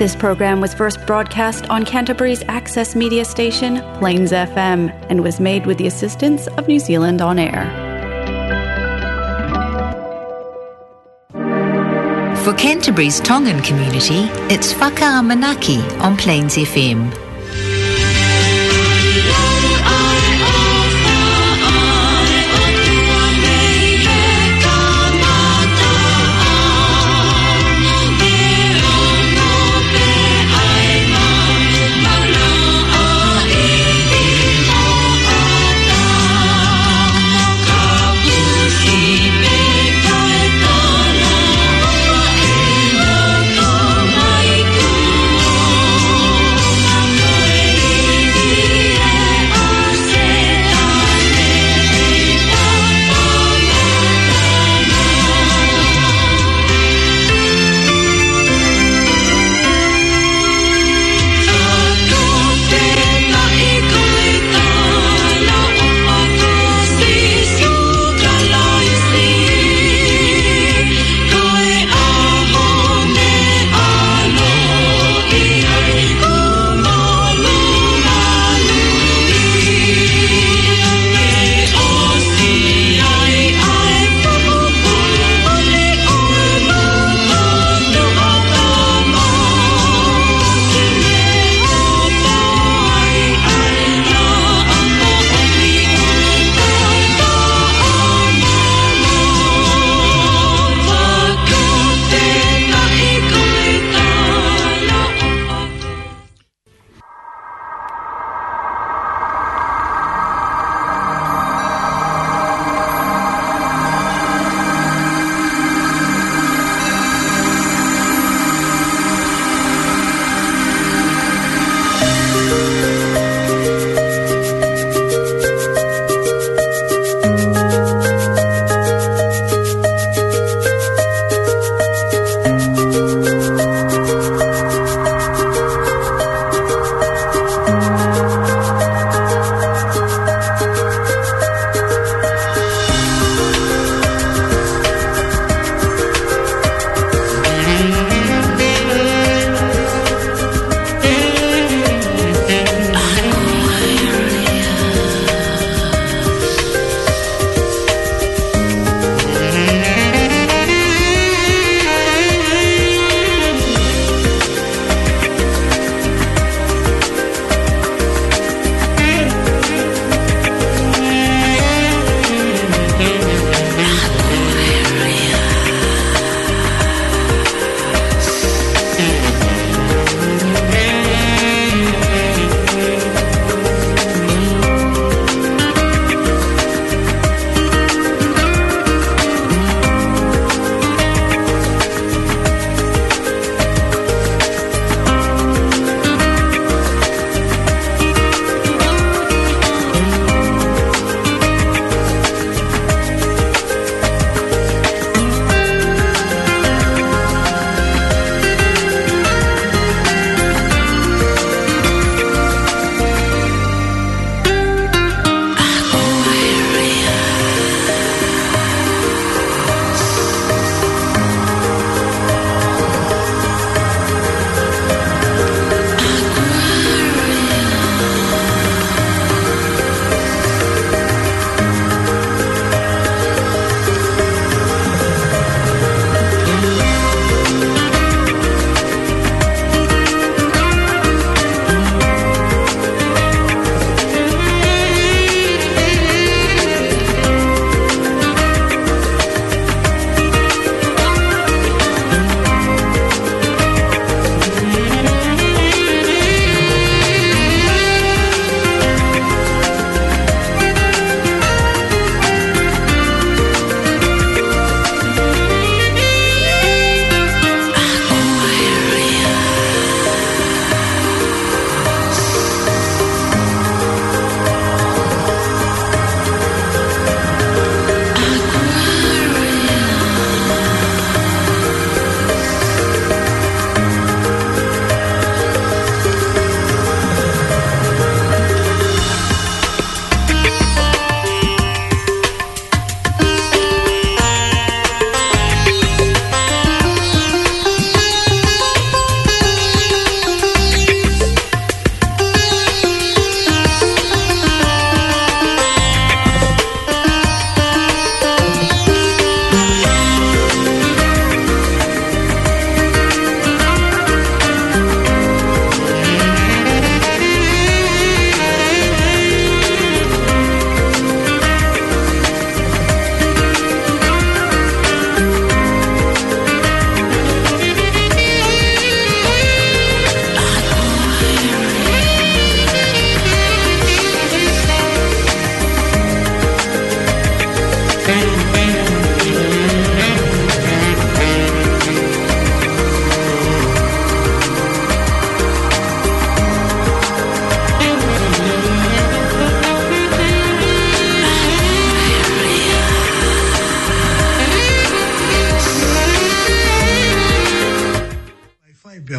This program was first broadcast on Canterbury's access media station, Plains FM, and was made with the assistance of New Zealand On Air. For Canterbury's Tongan community, it's Faka on Plains FM.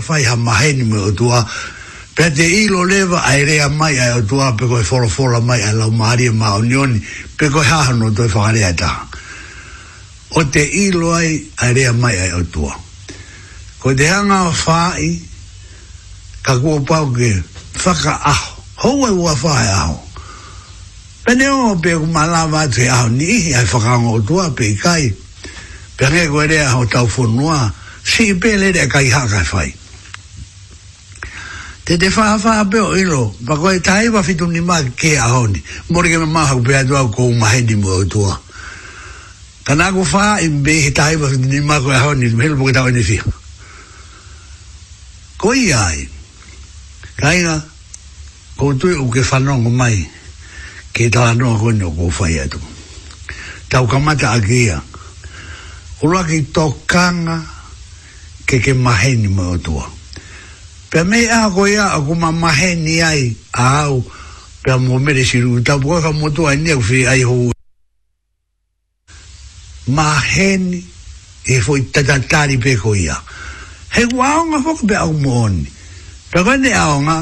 fai ha maheni me o tua pe te ilo lewa ai rea mai ai o tua pe koe folo folo mai ai lau maari e maa unioni pe koe hahano toi whakarea e ta o te ilo ai ai rea mai ai o tua ko te hanga o fai ka kua pau ke whaka aho hou e ua fai aho pe ne o pe ku malawa te aho ni ihi ai whakango o tua pe i kai pe ne koe rea ho tau fonua si pe le kai haka fai te te wha wha a peo ilo pa koe tae wa fitu ni ma ke ahoni honi mori ke me maha ku pia tua ko umahe ni mua utua ka nā wha i mbe he tae wa fitu ni ma koe a honi me helpo ke tau ene fia ko i ai ka inga ko tui u ke whanongo mai ke tā anua koe no ko whai atu tau kamata a kia uraki tokanga ke ke ke ke mahe ni mua utua pe me a go ya a go ma ni ai a au pe mo me de siru ta bo ga mo to ani u fi ai ho ma e fo ta ta ta ri pe go ya he wa o nga fo be au mo ni pe ga ne a o nga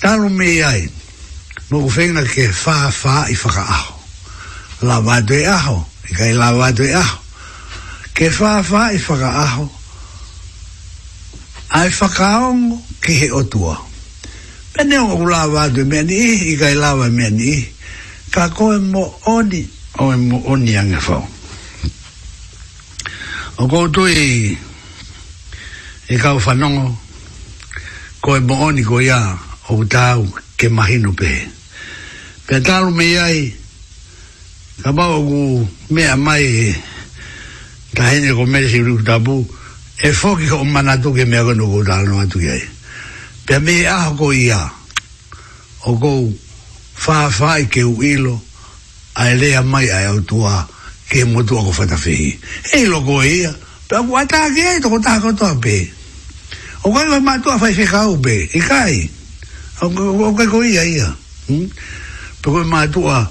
ta lu me ai no go fenga ke fa fa i fa ga aho la va de aho e ga la va de aho ke fa fa i fa ga aho ai fa ka o nga kihe o tua. Pene o ula wadu meni i, i gai lawa meni i, ka koe mo oni, o e mo oni ange fau. O koutu i, i e kau whanongo, koe mo oni ko ia, o utau ke mahinu pe. Pe talu me iai, ka bau o ku mea mai, ta hene ko meresi uri utabu, e foki ko manatuke mea kono kutalo atu iai. Mm pe me a go ia o go fa fa ke uilo, a elea mai a o tua ke mo tua go fata fi e lo go ia pe a gua ta ke to ta go to pe o go ma tua fa se ka u pe e kai o go go ia ia hmm? pe go ma tua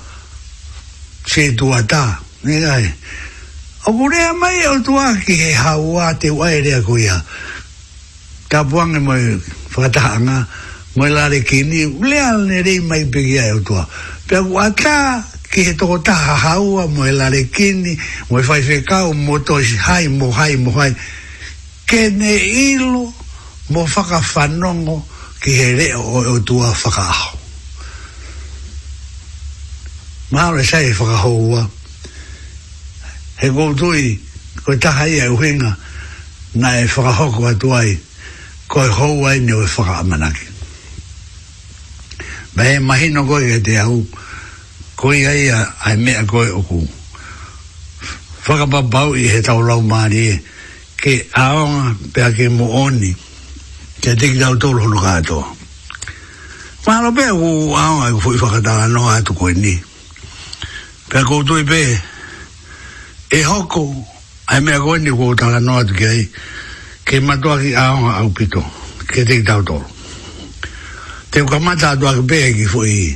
se tua ta ne kai o go le mai o tua ke ha u a te wa ia ta buang e mai whakatahanga, moe lare ki ni, ule ane rei mai pegi ai utua. Pea ku ata, ki he toko taha haua, moe lare ki ni, moe whai whekau, mo toi hai, mo hai, mo hai. Kene ilo, mo whakawhanongo, ki he reo o utua whakaaho. Maore sai whakahoua, he koutui, koe taha ia uhinga, na e whakahoko atuai, ai ko e hou ai ni o e whaka amanaki. Ma e mahino koe e te au, koe ai a ai mea koe oku. Whakapapau i he tau lau maari e, ke aonga pe ake mo oni, te te ki tau tolu honu kātoa. Ma alo pe aku aonga i kufu da whakatanga noa atu koe ni. Pe aku utui pe, e hoko, ai mea koe ni kufu tanga noa atu ki ai, ke matua ki aonga au pito, ke te tau tolo. Te uka mata atua ki pehe ki fu i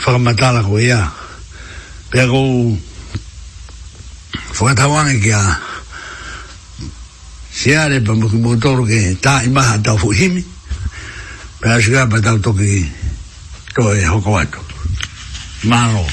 whakamatala ko ia. Pea ko whakatawange ki a siare pa muki motoro ke ta i maha tau fu himi. Pea shikapa tau toki to e hoko ato. Mahalo. Mahalo.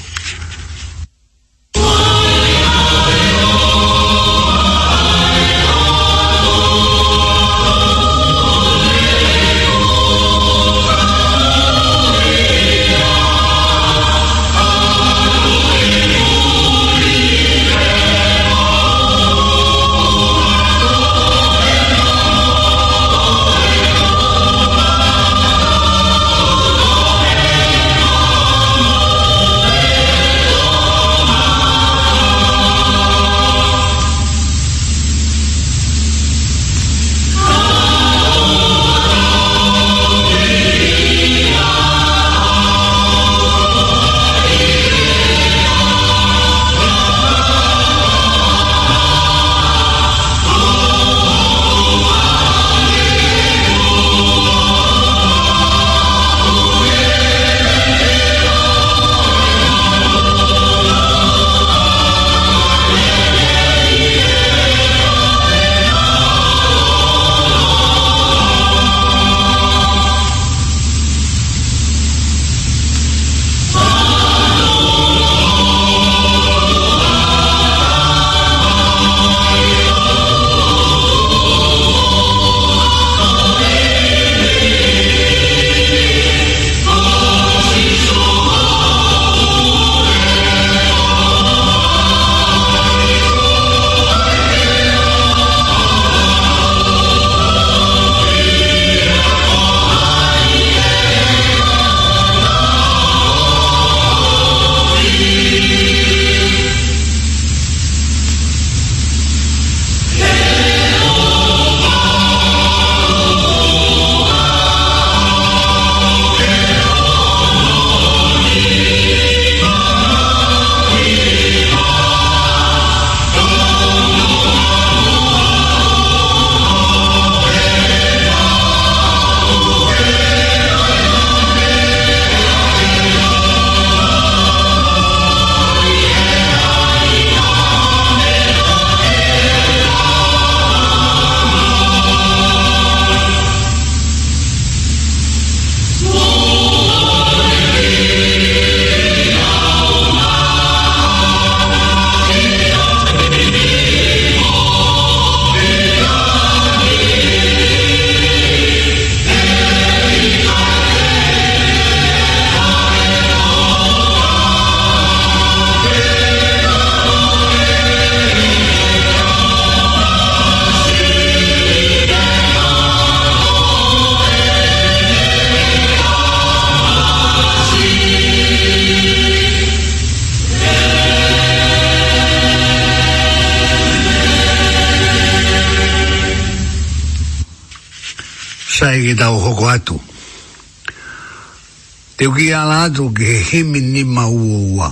ki ala atu ki he himi ni ma ua ua.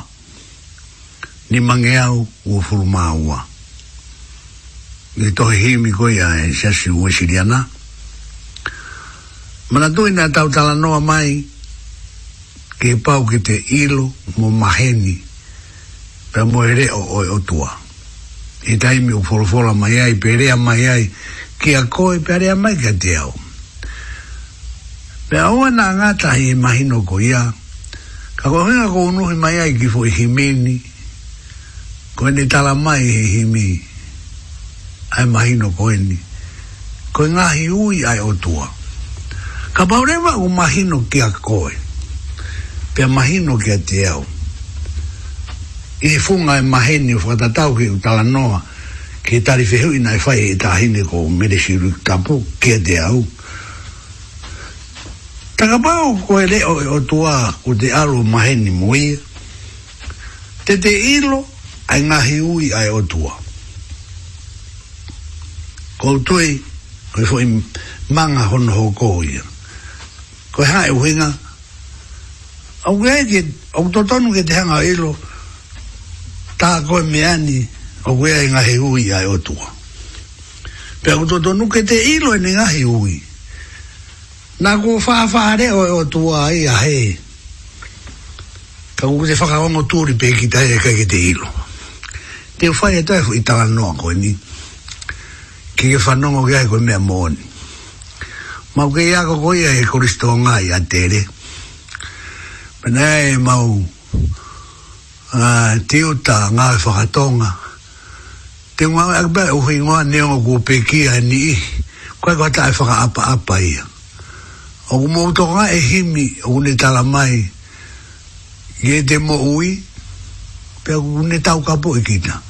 Ni mange au ua furu ma ua. Ni tohe himi koi a e sasi ua siriana. Mana tui na tau tala noa mai ke pau ki te ilu mo maheni pe mo ere o e e o o tua. I taimi u folofola mai ai, pe rea mai ai, ki a koe pe rea mai ka te au. Mm. Pea oa nā ngātahi e mahino ko ia. Ka ko hinga ko unuhi mai ai ki fwoi himeni. Ko ene tala mai he himi. Ai mahino ko eni. Ko e ngahi ui ai o tua. Ka paurewa o mahino ki a koe. Pea mahino ki a te au. I he funga e maheni o whakatatau ki o tala noa. Ki e tarifehui nai fai e tahine ko medeshiru tapu ki a te au. Ki a te au. Taka pāo ko e leo e o tua o te aro maheni moia. Te te ilo ai ngahi ui ai o tua. Ko tui ko i fo i manga hono ho kohia. Ko e hae uhinga. Au kei ke, au totonu ke te hanga ilo. Tā koe meani o kei ai ngahi ui ai o tua. Pea ko totonu ke te ilo e ngahi ui. Ui na ko fa fa re o o tu ai a he ka ku se fa ka ngo tu ri pe ki ta e ka ki te ilo te fa e tae i ta no ko ni ki ke fa no ngo ga ko me mon ma ke ya ko ko ya e kristo nga ya te re pe na e ma u a te u ta nga fa ka tonga te ngwa ak ba u hi ngwa ne o ku pe ki ani ko ga ta fa ka apa apa ya o ku mo to ga e himi o ne tala mai ye de mo ui pe o ne tau ka po ikita e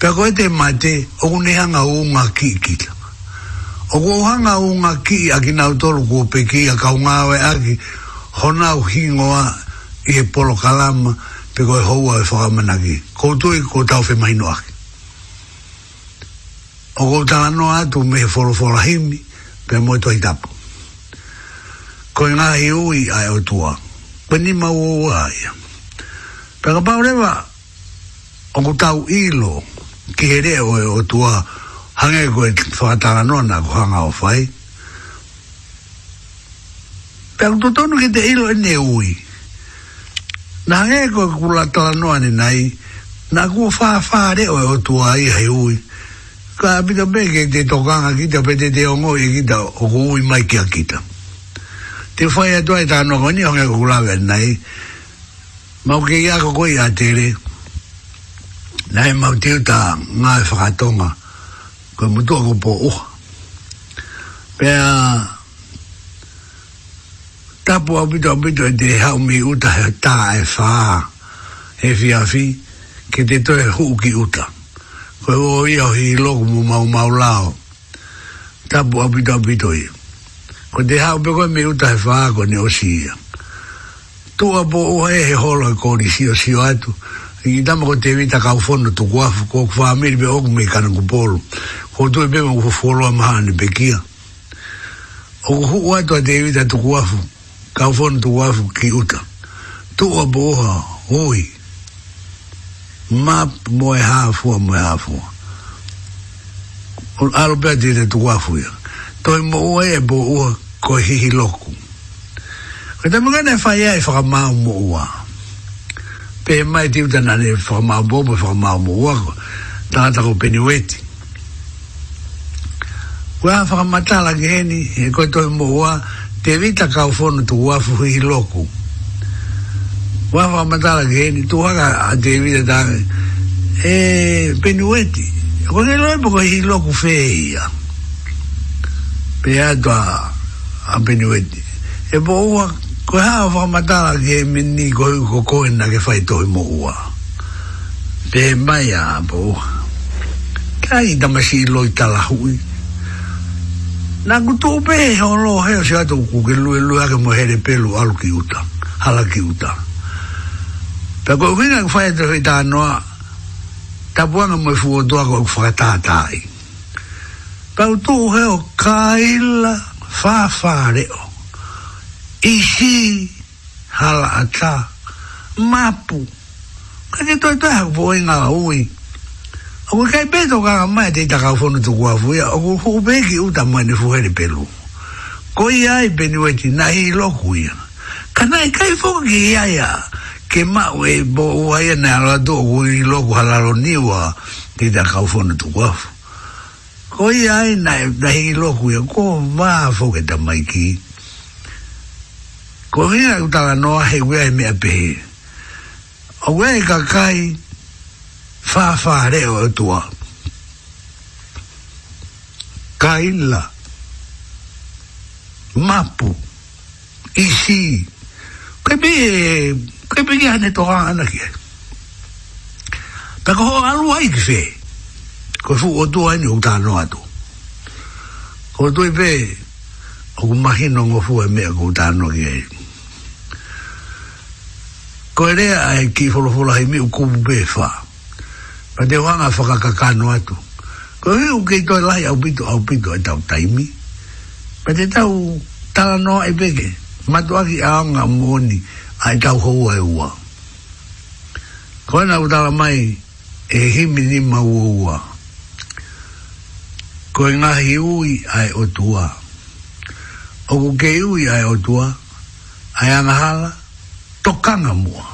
pe ko te mate o ku ne hanga o nga ki ikita e o ku hanga o nga ki a ki na to lu pe a ka nga we a ki hona o hingo a i e polo kalama pe e ko e houa e whaka manaki ko tu e ko tau fe mai noa o ko tala noa tu me e folo whora himi pe mo e to i ko ngā he ui ai o tua. Pa ni mau o ai. Pa ka paurewa, o ku tau ilo ki he reo e o tua hange ko e whātara nona ko hanga o whai. Pa ku tutonu ki te ilo e ne ui. Na hange ko e kula tala noa ni nai, na ku whāwhā reo e o tua i hei ui. Ka pita pe ke te tokanga kita pe te te ongo e kita o ku ui mai ki a kita. te whai atua e tāno koni honge kukulawe nei mau ki ia ko koi a tere nei mau teu tā ngā e whakatonga koe mutua ko po oha pēr tapu au pito au pito e te hau mi uta he tā e whā he fiafi ke te toe huu ki uta koe o ia hi loku mu mau mau lao tapu au pito au pito ia ko te hau peko me uta he whaako ne o siia tua po ua e he holo e kori si o sio atu i tamo ko te vita kau fono tu kuafu ko ku whaamiri pe oku mei kanan ku polo ko tu e pema ku fuoloa maha ni pe kia o ku huu atu a te vita tu kuafu kau fono tu kuafu ki uta tua po ua hui map moe hafua moe hafua alo pia tete tu kuafu ya toi mo ua e po ua ko hihi loku. Ko te mungana e whai ai whakamau mo ua. Pe mai tiu tana ne whakamau mo mo whakamau mo ua e ko. Tāta ko penueti. Kua whakamata la geni e koe toi mo ua te vita kaufono tu wafu hihi loku. Kua whakamata la geni tu haka a te vita tāne e weti. E ko ke loe po ko hihi loku fe ia. Pe atua a penuete. E po ua, ko ha wha matala ke e meni ko i ko koina ke fai tohi mo ua. Pe mai a po ua. Ka i damasi i tala hui. Nā ku tō pē he o lo he se ato ku ke lue lue ake mo here pelu alu ki uta. Hala ki uta. Pe ko uina ke fai tohi tā noa, ta buanga mo e fu o doa ko fa ta ta ai ka tu he o kaila fafareo isi hala ata mapu kani toi toi haku voi na ui Ako e kai peto kaka mai te ka kau fono tuku afu ya, ako hupeki uta mai ni fuhere pelu. Ko i ai peni weti nahi i loku ya. Kanai kai fono ki i ai ya, ke mau e bo uaia na ala tuku i loku halalo niwa te ita kau fono tuku afu koi ai nai dai na hingi loku ia e, ko wā fōke ta mai ki ko hinga e no noa he wea e mea pehe o wea e kakai whāwhā reo e tua kaila mapu isi kai pi kai pi ki hane toka ana ki ta ko ho alu ai ke fei ko fu o tua ni uta no atu ko tu ve o ku mahi no ngo fu e mea ku no ki ko e rea ai ki folo folo hai mi u kubu be fa pa te wanga whaka kakano atu ko hi u kei toi lai au pito au pito e tau taimi pa te tau tala noa e peke matuaki aanga a ai tau hou e ua ko e na utala mai e himi ni maua ua ko e ngahi ui ai o tua. O ku ke ui ai o tua, ai anahala, tokanga mua.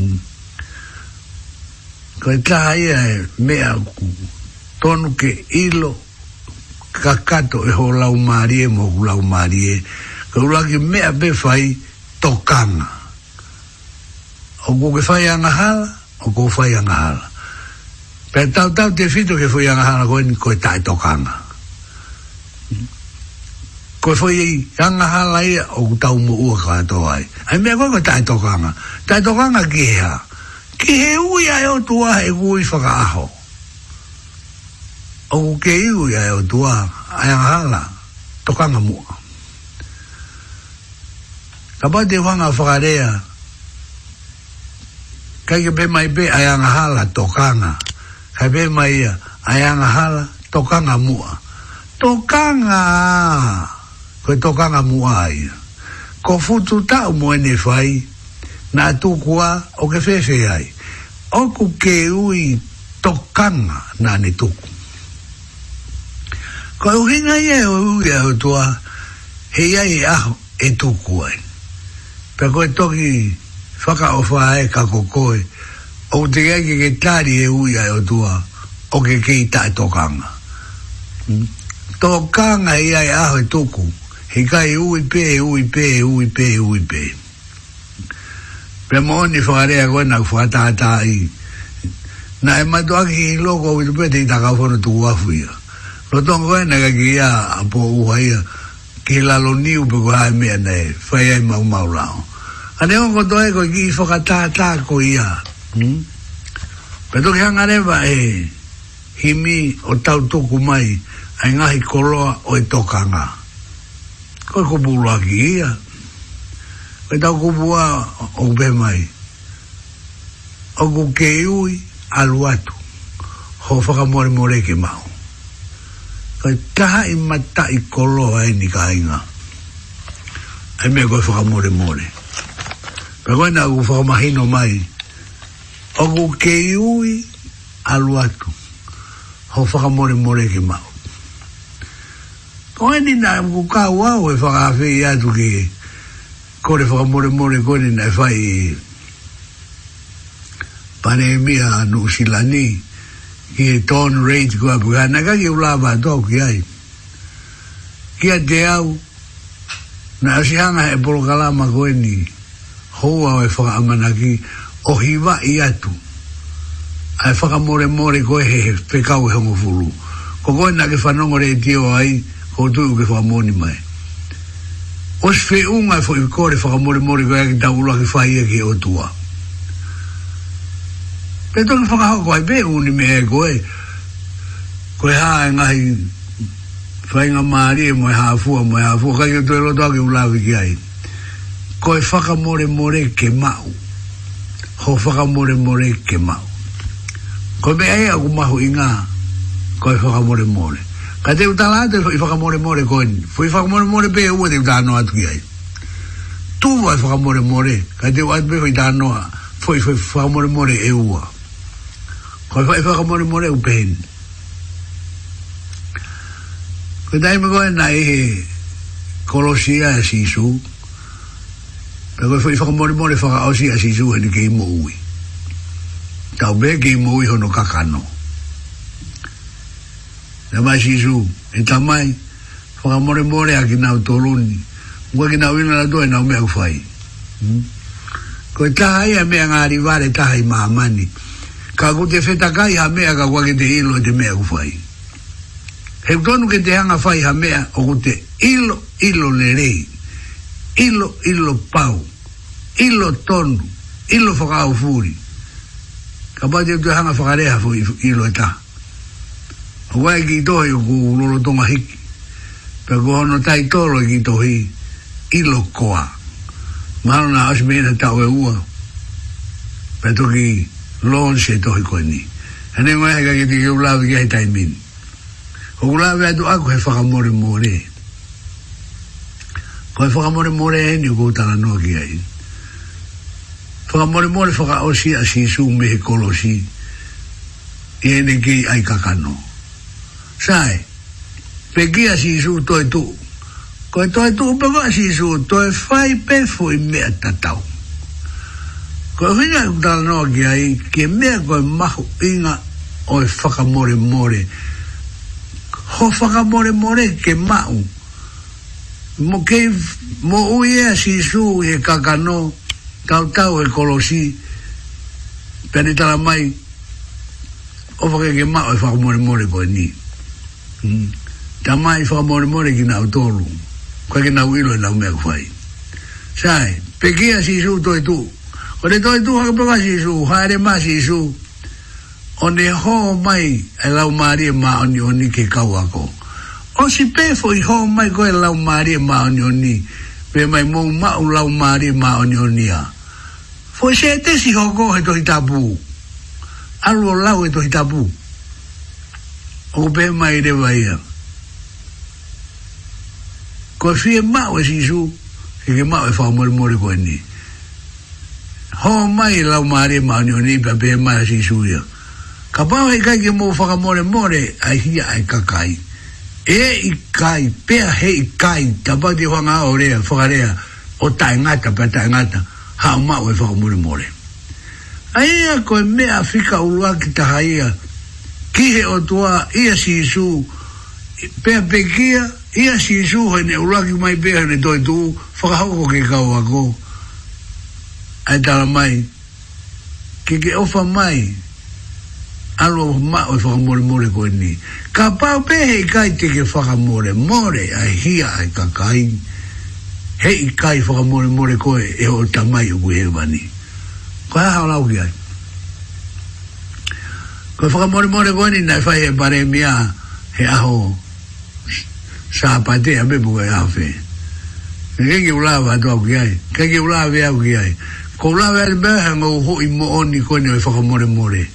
Mm. Ko e taha ia e mea ku, tonu ke ilo, kakato e ho lau marie mo ku lau marie, ko ula ki mea pe fai tokanga. O ku ke fai anahala, o ku fai anahala. Pe tau tau te fito ke fui anga hana koe ni koe tai tokanga. Koe fui anga hana ia o tau mo ua kaya to ai. Ai mea koe koe tai tokanga. Tai tokanga ki hea. Ki he ui ai o tua he kui whaka aho. O ke iui ai o tua ai anga tokanga mua. Ka pa te wanga whakarea. Kaike pe mai pe ai mai pe ai anga tokanga hebe mai ia, ai anga hala, tokanga mua. Tokanga! Koe tokanga mua ai. Ko futu tau mo ene fai, na tu tukua o ke fefe ai. O ku ke ui tokanga na ne tuku. Ko uhinga ia e ui au tua, he ia i e aho e tuku ai. Pe koe toki whaka o whae ka kokoe, o te ia ke ke tari e ui ai o tua o ke ke i tae tokanga hmm? tō kanga i ai aho e tuku he kai ui pē, ui pē, ui pē, ui pē pe mo ni fa re na fa i na e ma do aki i loko i tupe te i taka fono tu ua fui lo tō ngoe na ka ki ia a po ua ia ke lalo niu pe ko hae mea nei fai ai mau mau rao ane ongo do e ko i fokatata ko ia Hmm? Pero ke hanga reba e himi o tau tuku mai a ngahi koloa o e tokanga. Koe kupu ua ki ia. Koe tau kupu ua o kupe mai. O ku iui alu atu. Ho whaka mori mau. Koe taha i mata i koloa e ni ka inga. Ai mea koe whaka mori mori. Pero koe nga ku whaka mai. Koe o keiui aluatu alu atu ho whaka mori mori ke mau koe ni nā kuka wau e whaka awhi atu ki kore whaka more more koe ni nā e whai panemia nusilani ki e ton rate kua pukana ka ki e ulawa tau ki ai kia te au na asianga e polokalama koe ni hoa e whaka amanaki hoa o hiva i atu ai faka more more ko he he pe kau he mo fulu ko ko na ke fa no more dio e ai ko tu e ke fa mo ni mai o se fe un ai foi ko re faka more more ko ai da ulo ke fa ie ke o tua pe to faka ho ko ai be un ni me ko ai ko ha ngai fai nga mari mo ha fu mo ha fu ka ke to lo to ke ulavi ki ai ko e faka more more ke mau ho whaka more more ke mau. Ko me ai aku mahu i ko i whaka more more. Ka te utala te i whaka more more ko ni, fu i whaka more be pe ua te utala noa ai. Tu wa i whaka more more, ka te ua te i tala noa, fu i whaka more more e ua. Ko i whaka more more upen. Ko i tae me koe na i kolosia e sisu, si e koe fai whaka mori mori whaka ausi a si zuhe ni kei moui tau be kei moui hono kakano e mai si zu e tamai whaka mori mori a ki nau toruni mua ki nau ina la doi nau mea ufai hmm? koe taha ia mea ngari vare taha i maamani ka ku te whetakai ha mea ka kua ke te ilo e te mea ufai he tonu ke te hanga whai ha mea o ku te ilo ilo le rei ilo ilo pau ilo tonu ilo whakao fūri ka pate tu hanga whakareha fu ilo e ta hua e ki tohe ku lolo tonga hiki pe ku hono tai tolo e ki tohi ilo koa mahano na hausi mena tau e ua pe toki lonse tohi koe ni hene mwaheka ki te ke ulawe ki hai tai min ku ulawe atu aku he whakamore mōre mōre Fai whaka more more e ni kōtara noa ki ai. Whaka more more whaka osi a si su me ecologi. kolosi i ki ai kakano. Sai, pe ki a si su toi tu. Koe toi tu pe wa si su to e fai pe fui mea tatau. Koe whina kōtara noa ki ai ke mea koe mahu inga o i whaka more more. Ho whaka more more ke mahu. Ho mo ke mo uye si su e kakano tau tau e kolosi pene tala mai o fake ke mao e fako more more koe ni hmm. ta mai fako more more ki nao tolu koe ke nao ilo e nao mea kufai sai pekia e si su toi tu o ne toi tu hake pava si su haere ma si su o ne ho mai e lau maari e ma oni oni ke kau ako o o si pe fo i ho mai go la mari e ma onioni pe mai mo ma u la mari e ma onionia fo se e te si ho go he to itabu alu la u to itabu o pe mai de vai ko fi ma o si su e ke ma e fa mo mo ko ni ho mai la mari ma onioni pe pe mai si su ya Kapau hei kai ke mō whakamore more, ai hia ai kakai. Ka e i kai pea he i kai tapa di hoanga o rea whakarea o tae ngata pa tae ngata ha mau e whakamure more a ia koe mea whika ulua ki taha ia ki he o tua ia si isu pea pekia ia si isu hoi ne ulua ki mai pea ne toi tu hoko ke kau a ko ai tala mai mai ke ke ofa mai alo ma o fa mo mo ko ni ka pa pe he kai te ke fa mo le mo le a hia ai ka kai he i kai fa mo mo le ko e, e o ta mai o gu he ni ka ha la o ki ko fa mo le mo le ko ni na fa e bare mi a he a ho sa pa te a me bu ga ha fe ke ke u la va to ki ai ke ke u la ve a u ai ko la ve al be ha mo ho i mo oni ko ni e fa mo le mo le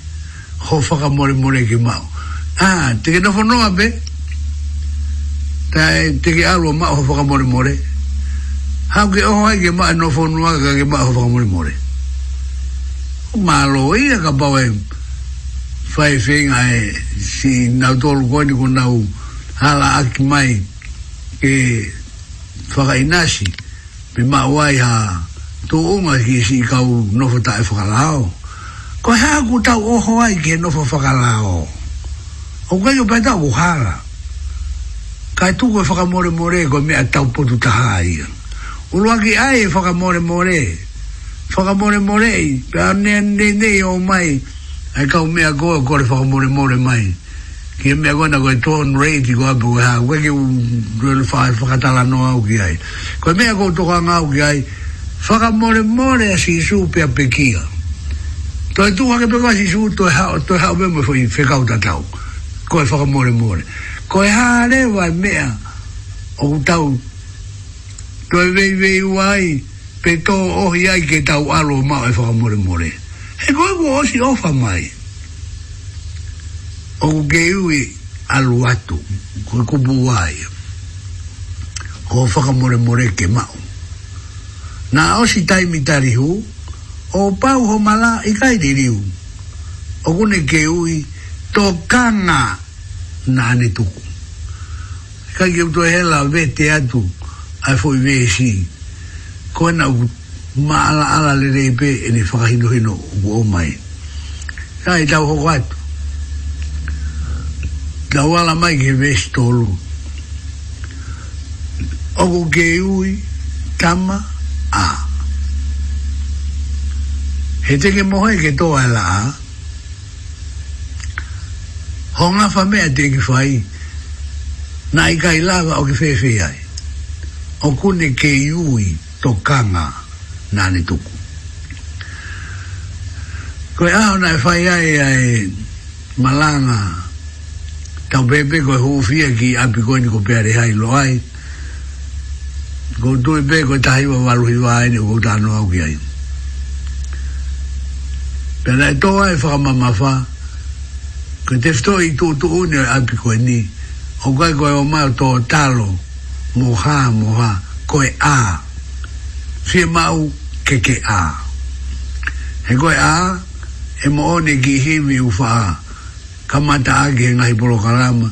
ho faka mole mole ki mau. Ah, te ke nofo noa pe, tai te ke alo ma ho faka mole mole, hau ke oho ai ke ma e nofo noa ka ke ma ho faka mole mole. Ma lo ia ka pao e fai fenga e si nau tolu koni ko nau hala aki mai ke faka inasi, pe ma wai ha tō unga ki si kau nofo tae whakalao. Ha, ko ha ku ta o ho ai ke no fo fa ka la o o ka yo pa ta u ha la ka tu ko fa ka more more ko me ta u po tu ta ha ai u lo ki ai fa e ka more more fa ka more more pe ne ne ne o mai ai ka u me a ko fa ka more more mai ki e me a ko na go ton rate ko abu e ha we ki u real five fa ka ta la no au ki ai ko me a go to ka ngau ki ai fa ka more more si su pe a Toi tu wa ke pe wasi su to ha to ha be mo fo fe ka uta tau. Ko e fo ka more more. Ko e ha le wa me a o uta u. To e ve ve wai pe to o hi ai ke tau alo ma e fa ka more more. E ko e wo si ofa mai. O ge u i alu atu ko e kubu wai. Ko e fo ka more more ke ma Na o si mitari huu o pau ho mala i kai diriu. O kune ke ui to kanga na ane tuku. Kai ke uto hela vete atu ai foi vesi. Ko ena u maala ala le reipe e ne whakahino hino u o mai. Kai tau hoko atu. Tau ala mai ke vesi tolu. Oku ke ui tama a. Ah he e te ke mohoi ke toa la ho ngā whamea te ki whai nā i kai lawa o ki whewhi ai o kune ke iui to kanga nāne tuku koe aho nā i e whai ai ai malanga tau pepe koe huuwhia ki api koe ni ko peare hai lo ai ko tui pe koe tahiwa waluhi wā ai ni ko au ki ai Pena e toa e whaka mamawha, ko te fto i tō tō ne o api koe ni, o koe koe o mai o tō talo, moha moha, koe a, fie mau keke a. He koe a, e mo one ki hemi u wha, ka mata ake ngai polo karama,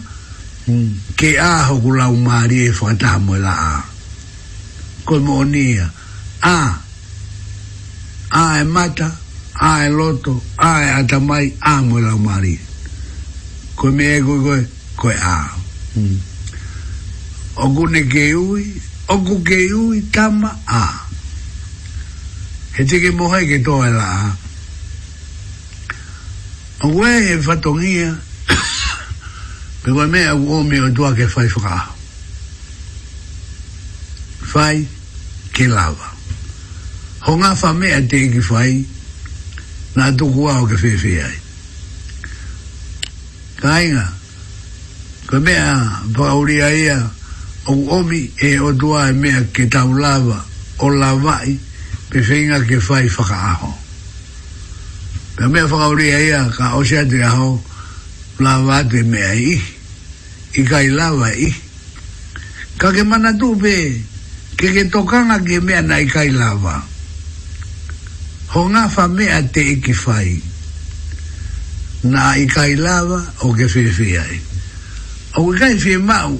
hmm, ke a hoku lau maari e whakata mo e la a. Koe mo onia, a, a e mata, a, ae loto, ae atamai, a moe lau mari. Koe me e koe koe, koe a. Mm. Oku ne ke ui, oku ke ui, tama a. He teke mohai ke toa e la a. O koe e fatongia, e pe koe me e koe ome o tua ke fai whaka. Fai ke lava. Honga fa me a teki fai, na to kuwa ke fe fe ai kai nga ko me a bauri ai a o omi e, e o dua e me ke taulava o lavai pe fe nga ke fai faka aho pe me faka uri ai a ka o se te aho lava te me ai i kai lava i ka ke mana tu pe ke ke tokanga ke me na i kai lava i ho nga fa me a te iki fai na i kai lava o ke fi fi ai o ke kai fi mau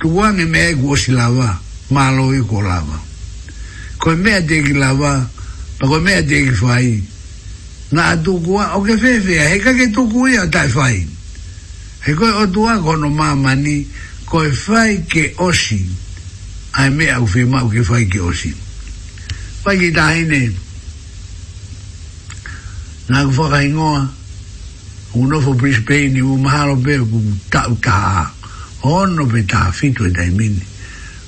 tu wangi me e kuo si lava ma lo i kuo lava ko e me a te iki lava pa ko e me a te iki fai na a tuku a o ke fi fi ai he ka ke tuku ia tai fai he koe o tu a kono mamani ko e fai ke osi ai me a ufi mau ke fai ke osi ke osi whaki tahi ne. Nā ku whakai ngoa, ku nofo Brisbane i umahalo pe, ku tau kaha, hono pe taha fitu e tai mini,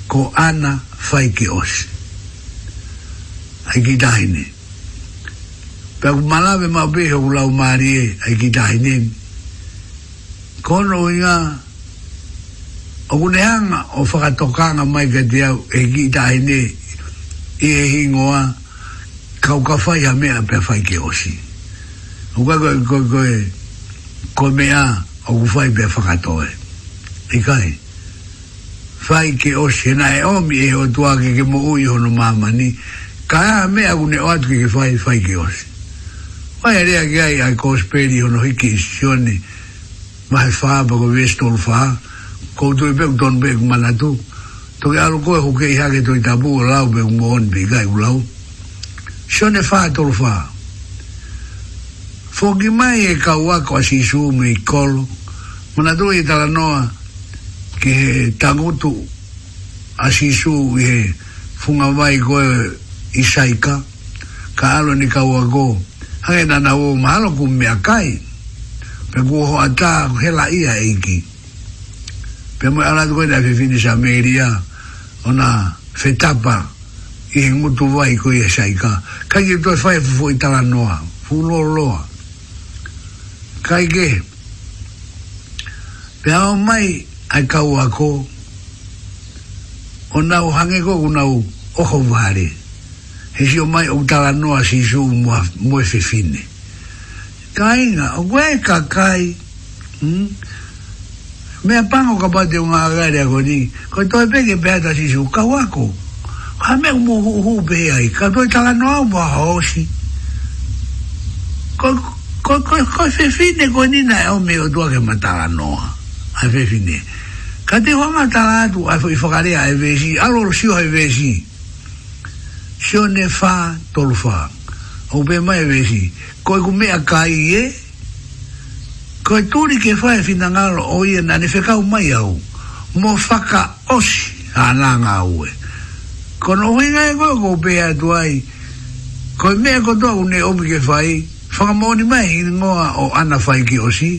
ko ana whai ki osi. Ai ki tahi ne. Pe ku malawe mau pe, ku lau maari e, ai ki tahi ne. Kono i ngā, o kuneanga o whakatokanga mai ka te au, e ki tahi ne, ne. e hingoa kau ka fai a mea pe fai ke osi o ka koe koe koe koe mea o ku fai pe whakatoe i kai fai ke osi na e omi e o tua ke ke mo ui hono mamani ka a mea kune o atu ke fai fai ke osi Vai e rea hai ai cosperi o noi hiki sioni ma fa poco vesto fa con due pe don manatu to ke alo koe hoke i hake to i tabu o lau pe un mohon pe kai u lau sio ne faa tolo faa foki mai e kau wako asi su me i kolo mana tu e tala noa ke tangutu asi su i he funga vai koe i saika ka alo ni kau wako hake na na uo mahalo kum mea kai pe kuo ho ata hela ia eiki pe mo ala tu koe da fi finisha meiria ia ona fetapa i e ngutu wai ko i e saika kai ke toi fai fufu i tala noa fulo loa kai ke pe ao mai ai kau ako ona nau hange ko o nau oho vare he si o mai o tala noa si su mua, mua fefine kai nga o kwe kakai mm? mea pango kapate o ngā gārea koni, ko toi peke pēta si su kawako. Ka mea mo hu hu pe ai, ka toi tala noa mo haosi. Ko, ko, ko, ko fefine koni na e o meo tua ke é matala tá noa. Ai fefine. Ka te wanga tala atu, a fo i whakarea e vesi, aloro sio e vesi. Sio ne wha tolu wha. Au pe mai e vesi. Ko e kumea kai e, ko e tūri ke whae fina ngalo o ia nani whekau mai au mo whaka osi a nā ngā ue ko no hui ngai koe ko pēa tu ai ko e mea ko tōku ne omi ke whae whakamoni mai i ngoa o ana whae ki osi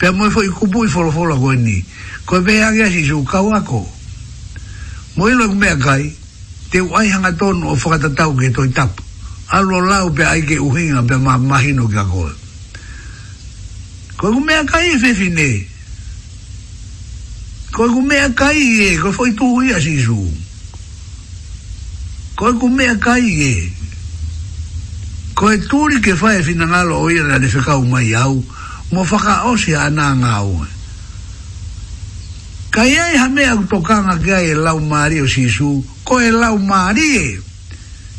pēa moe fo i kupu i wholofola koe ni ko e pēa ke asi su kau ako mo ilo e kumea kai te uai hanga tonu o whakatatau ke toi tapu alo lau pēa ai ke uhinga pēa mahino ki a koe Koe ku mea kai e fefine. Koe ku mea kai e, koe foi tu ia si su. Koe ku mea kai e. Koe turi ke fai e fina ngalo o ira le whekau mai au, mo whaka osi a nā ngā ue. Kai ai ha mea ku tokanga ke ai e lau maari o si su, koe lau maari e.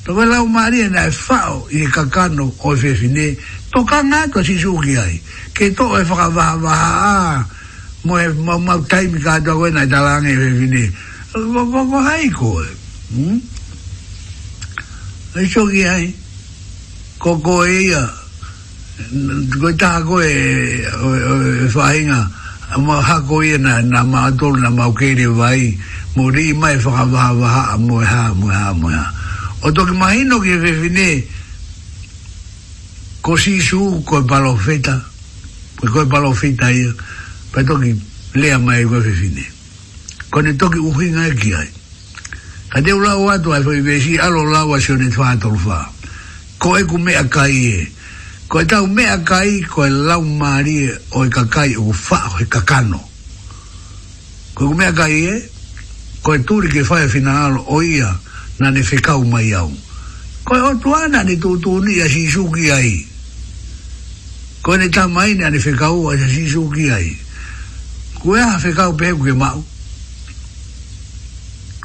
Toko lau maari e nai whao i kakano o e fefine, to ka nga ka si suki ai ke to e whaka waha waha a mo e mau taimi ka atua koe nai talange e whine wako hai koe e hmm? suki ai ko koe ia koe taha koe e, e whahinga ma hako ia na na ma atolu na mau keire vai mo rii mai whaka waha waha a mo e ha mo e ha mo e ha o toki mahino ki e whine e ko si su ko balo e feta ko balo feta i pe toki lea mai e ko fi fine ko ne toki u hinga e ki ai ka te ula wa tu ai foi ve si alo la wa se ne fa to fa ko e ku me akai e ko e tau me akai ko e lau mari o e kakai u fa o e kakano ko e ku me akai e ko e turi ke fai fina alo o ia na ne fekau mai au ko e hotu ana ne tu tu ni a si suki ai e ko ne ta mai ne ane fekau a te si ki ai ko e a fekau pe ku e mau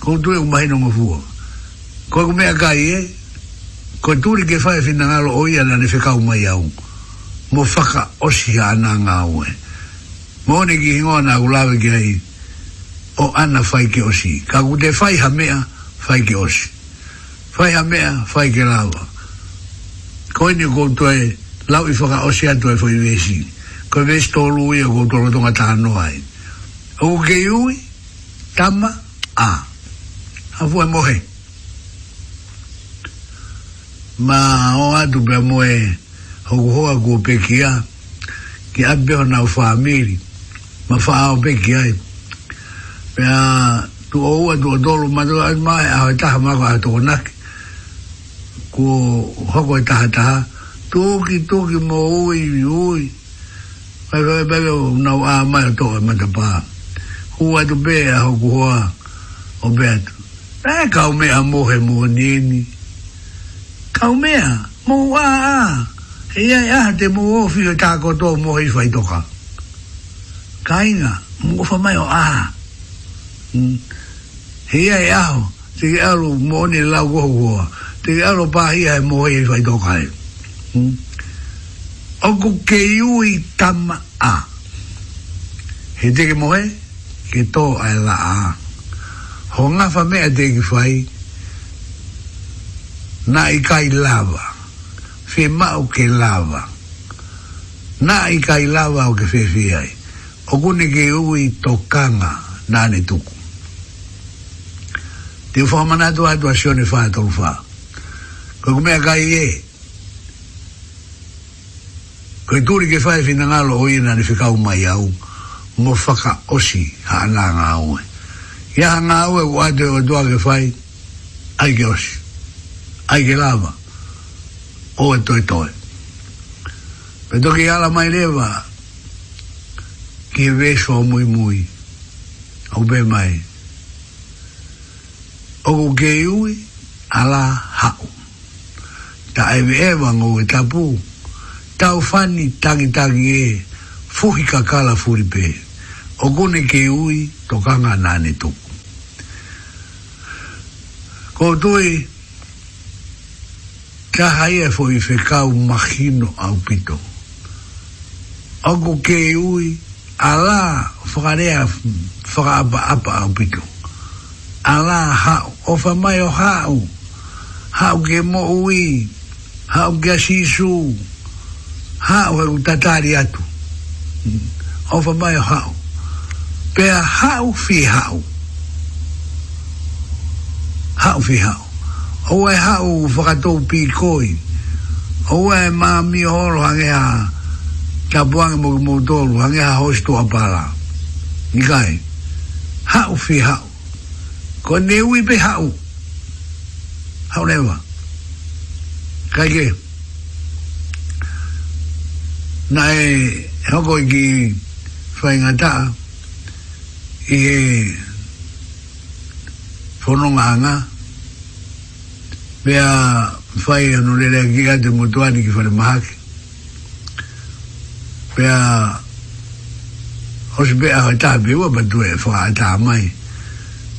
ko tu e mai no mafu ko ku me a kai e ko tu ri ke fai fina ngalo o ia ane fekau mai au mo faka o si a ana nga au e mo ne ki hingo ana u lawe ki ai o ana fai ki o si ka ku te fai ha mea fai ki o si fai ha mea fai ke lawa ko ni ko tu e lau i whaka ose atu e whai wesi. Ko e wesi tōlu ui a kōtoro tonga tāno ai. Oku ke iui, tama, a. Hafu e mohe. Ma o atu pia moe hoku hoa kua pekia ki abeo na u whaamiri. Ma wha o pekia ai. Pia tu o ua tu o tōlu matu ai mai a hoi taha mako a tōnaki. Kua hoko e taha taha toki toki mo oi oi ai ka e pere o nau a mai o to ma te pā hua tu pē a hoku hoa o bētu ai kau mea mohe mo nini kau mea mo a a e ai a te mo o fio ko to mo i fai toka ka inga mo fa mai o a hmm. he ai a ho te ki alo mo ni la kohu hoa te ki alo pāhi ai mo i fai toka ai Hmm? o ku ke iui tama a he teke moe ke tō ai la a ho ngafa mea teke whai na i kai lava fe mau ke lava na i kai lava o ke fefi ai o kune ke ui tō kanga na ne tuku te ufa manatu atu asione whae tolu whaa ko kumea kai e kai e koe kuri ke whae fina ngalo o ina ni whikau mai au mo whaka osi ha anā ngā oe ia ha ngā oe o ate o tua ke whae ai ke osi ai ke lava o e toi toi pe toki ala mai lewa ki e vesu o mui mui au pe mai o ku ke iui ala hau ta e vewa ngō e tapu ta e vewa ngō e tapu tau fani tangi tangi e fuhi kakala furipe o kone ke ui to kanga nane tuku ko tui ta haia e fuhi fe kau mahino au pito Ogo ke ui ala whakarea whakaapa apa au pito ala hau o whamai o hau hau ke mo ui hau ke asisu hau ke asisu hao e utatari atu o fa mai hao pe a hao fi hao hao fi hao o e hao whakato pi koi o e ma mi horo hange a ta buange mo mo dolu hange a hoi stu apala ni hao fi hao ko ne ui pe hao hao lewa kai kei na e hoko ki whaingata i e whanonganga mea whai anu lele ki ate motuani ki whare mahake mea hos bea hoi tāpi ua patu e whaata mai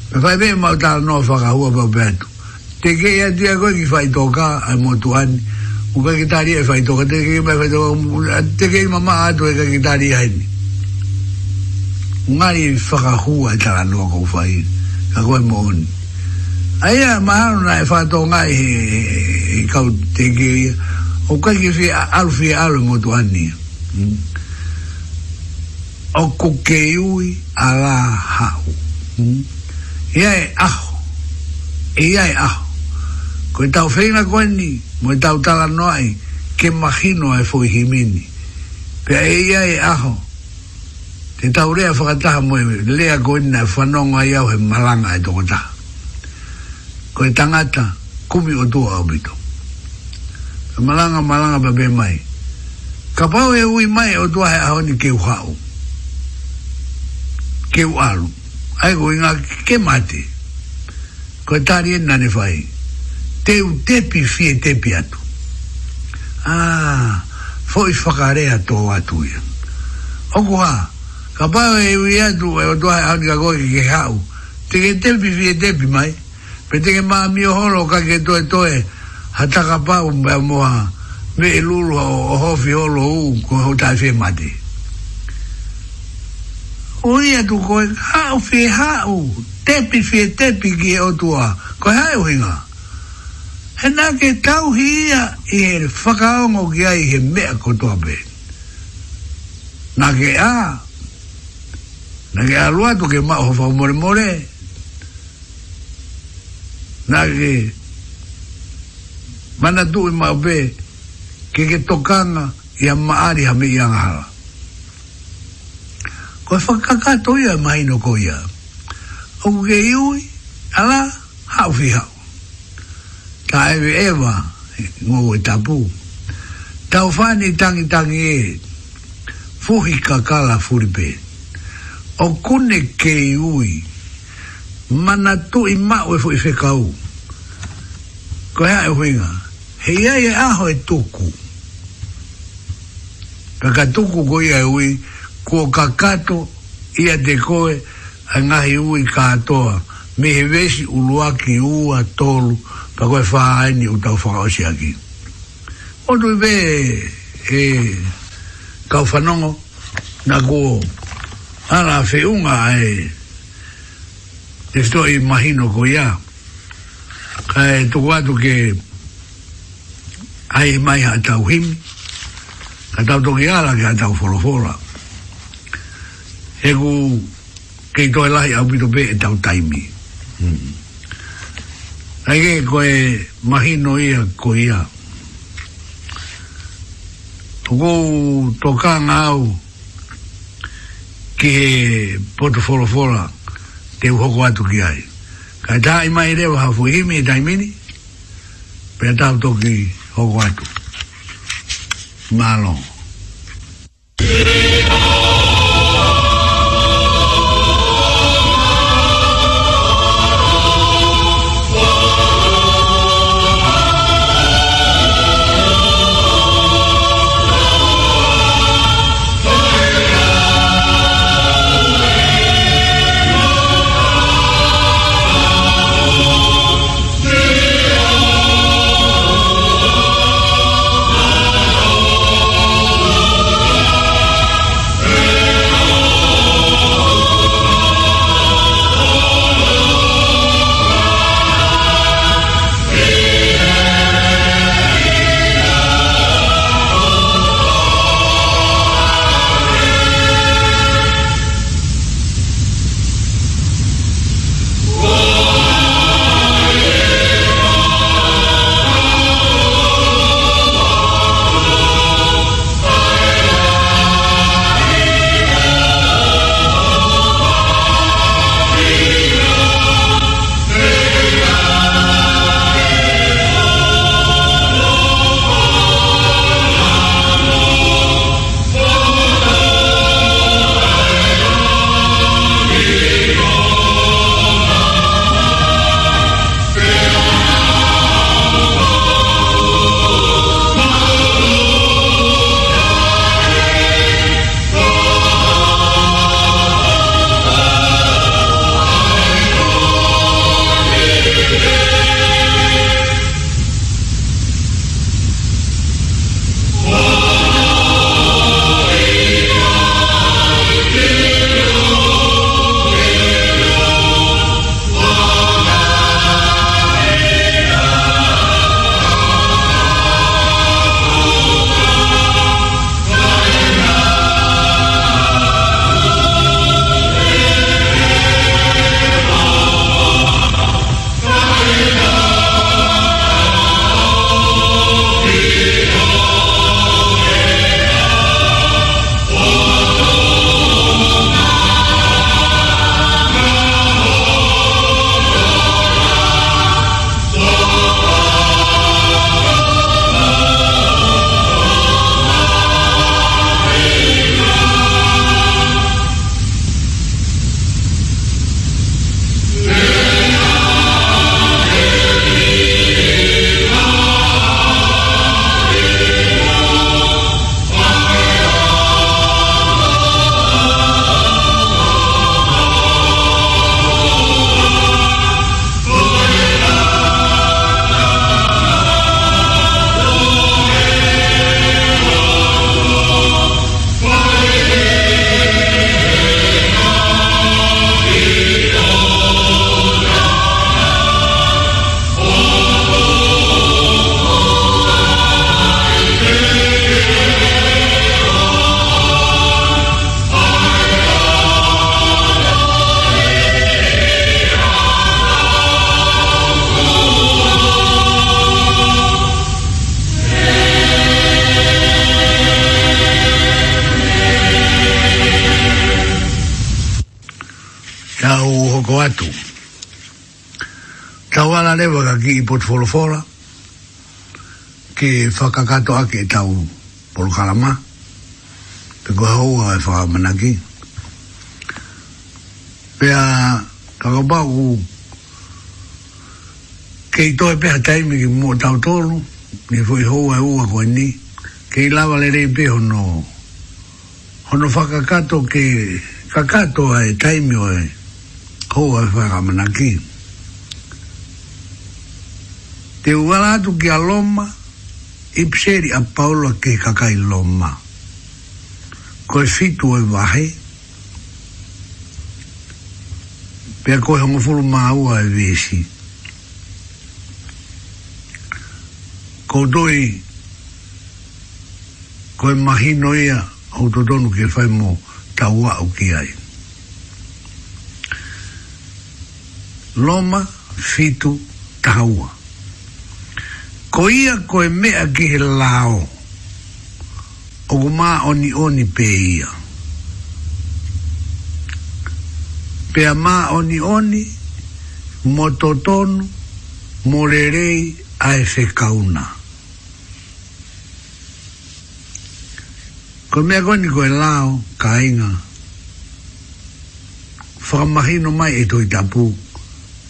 me whai mea mautala noa whakahua pa bea tu te kei atu ia koi ki whai toka ai motuani motuani Uka kitari e fai toka, teke ke mai fai toka, teke ke mama atu e ka kitari e hai ni. Ngai whakahua e tala noa kou fai, ka koe mo honi. Aia mahano na e fai toka ngai he kau teke ia, o kai ke fia alu fia alu e mo tu hani. Hmm. O kuke iui ala hau. Hmm. Ia e aho, ia e aho. Koe tau feina koe ni, mo e tau tala noai ke mahino e fo himini pe e ia e aho te tau rea whakataha mo e lea goina e whanonga i au he malanga e toko taha ko e tangata kumi o tua au bito e malanga malanga pa be mai ka pau e ui mai o tua he aho ni ke uhao ke ualu ai go inga ke mate ko e tari e nane whai teu utepi fie tepi atu. Ah, foi whakarea tō atu ia. Oko ha, ka pāo e ui atu e o tuai e anga koi ke hau, te ke tepi fie tepi mai, pe te ke maa mio holo ka ke toe toe, ha taka pāo mea moa, me e lulu o, hofi holo u, ko ho tai fie mati. Ui atu koi, hau fie hau, tepi fie tepi ki e o tuai, koi hau hinga. Hau he nā ke tau hi ia i e whakaongo ki ai he mea kotoa pe. Nā ke ā, nā ke ā lua tu ke mā ho whau more more. Nā ke mana tu i mā pe ke ke tokanga i a maari ha me i angahara. Ko e whakakato ia mahi no ko ia. Au ke iui, ala, hau fi hau ta ewe ewa ngō e tapu tau whāni tangi tangi e fuhi ka kala furipe o kune ke ui mana tu i mau e fuhi whekau ko hea e huinga he ia e aho e tuku ka tuku ko ia e ui ko kakato ia te koe a ngahi ui katoa me he vesi uluaki ua tolu ka koe whaa ai ni utau whaka o siaki. O tui e kau whanongo, na kuo ala whiunga ai, e stoi mahino ko ia. Ka e tuku atu ke ai mai a tau himi, ka tau toki ala ke a tau wholofora. He ku kei toi lahi au pito pe e tau taimi. Hmm. Ai ke koe mahino ia ko ia. Tuku toka ngau ki he potu wholofora te uhoko atu ki ai. Kai tā i mai rewa hafu himi e taimini, pia tā toki hoko atu. Malo. Malo. pot folo fola ke whakakato ake e tau polo karama te koe hau a e whakamanaki pea kakapau ke i toi pea taimi ki mua tau tolu ni fui hou e ua koe ni ke i lawa le rei pe hono hono whakakato ke kakato a e taimi o e hou a e whakamanaki whakamanaki te uala atu ki a loma i pseri a paula ke kakai loma koe fitu e wahe pia koe hongo fulu maua e vesi koutoi koe mahino ia au totonu ke whai mo taua au ki ai loma fitu tahaua ko ia ko e mea ki he lao o ku mā oni oni pe ia pe a mā oni oni mo totonu mo rerei a e se kauna ko mea koni ko e lao ka inga whakamahino mai e toi tapu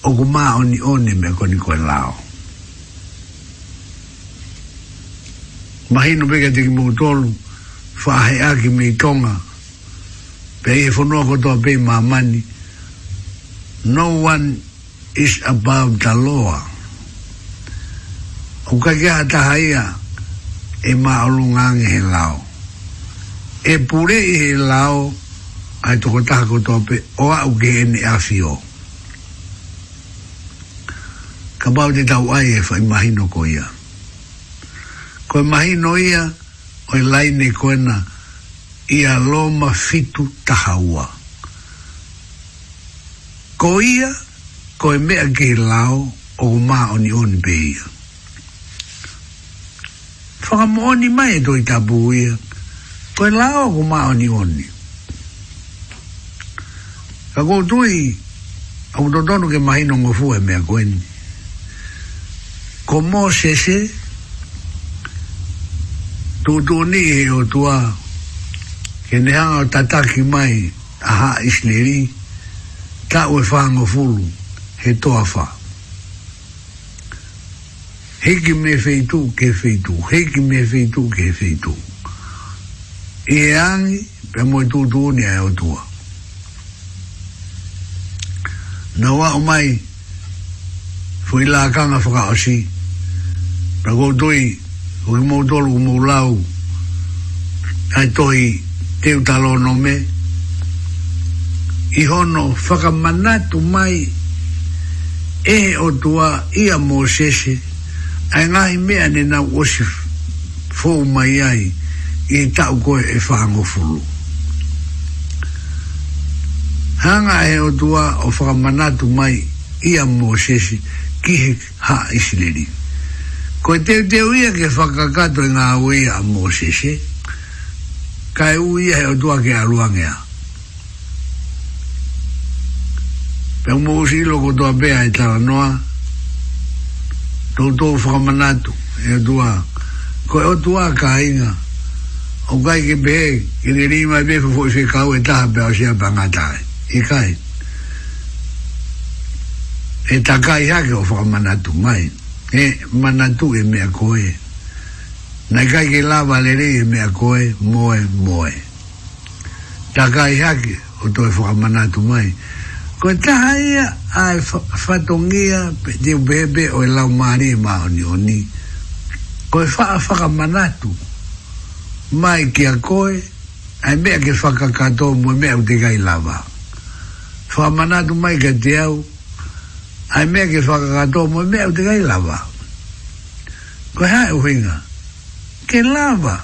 o ku mā oni oni mea koni ko e lao mahino peke te ki mokotolu whahe aki me tonga pe e whanua kotoa pe mamani no one is above the law o kakea taha ia e maolungange he lao e pure i he lao ai toko taha kotoa pe o au ke ene afio ka bau te tau ai e whaimahino ko ia koe mahi no ia oi lai ni koena ia loma fitu tahaua ko ia koe mea ke lao o ma oni oni be ia whaka mooni mai e doi tabu ia koe lao o ma oni oni ka kou tui a kutotonu ke mahi no ngofu e mea koeni ko mo se se tu tu ni he o tua ke ne hanga tataki mai a ha isleri ta ue whango fulu he toa wha heki me feitu ke feitu heki me feitu ke feitu i e angi pe mo tu tu ni he o tua na wa o mai fui la kanga whakaosi Rako doi o i mou dolu o mou lau ai toi teu talo no me i hono whakamanatu mai e o tua ia mō sese ai ngai mea ne nau o si fōu mai ai i tau koe e whaango fulu hanga e o tua o whakamanatu mai ia mō sese ki he ha isileri ha Ko te te uia ke whakakato i ngā ui a Mosese, kai uia heo tua ke aluangea. Pea mō e si loko tua pēa i tāra noa, tō tō whakamanatu, heo tua. Ko heo tua ka inga, o kai ke pēhe, ke te rīma i pēwha fōi whi kau e taha pēa o sia pangatai, i e kai. E takai hake o whakamanatu mai. Mm e mana tu e mea koe na kai ke la valere e mea koe moe moe ta kai hake o toi fuka mana tu mai ko ta haia a e fatongia de u bebe o e lau maare e maa oni oni ko e faa faka mana tu mai ke a koe a e mea ke faka kato moe mea u te kai lava fuka mana tu mai ka te au ai mea ke whakakato mo e mea o te kai lava ko e hae uhinga ke lava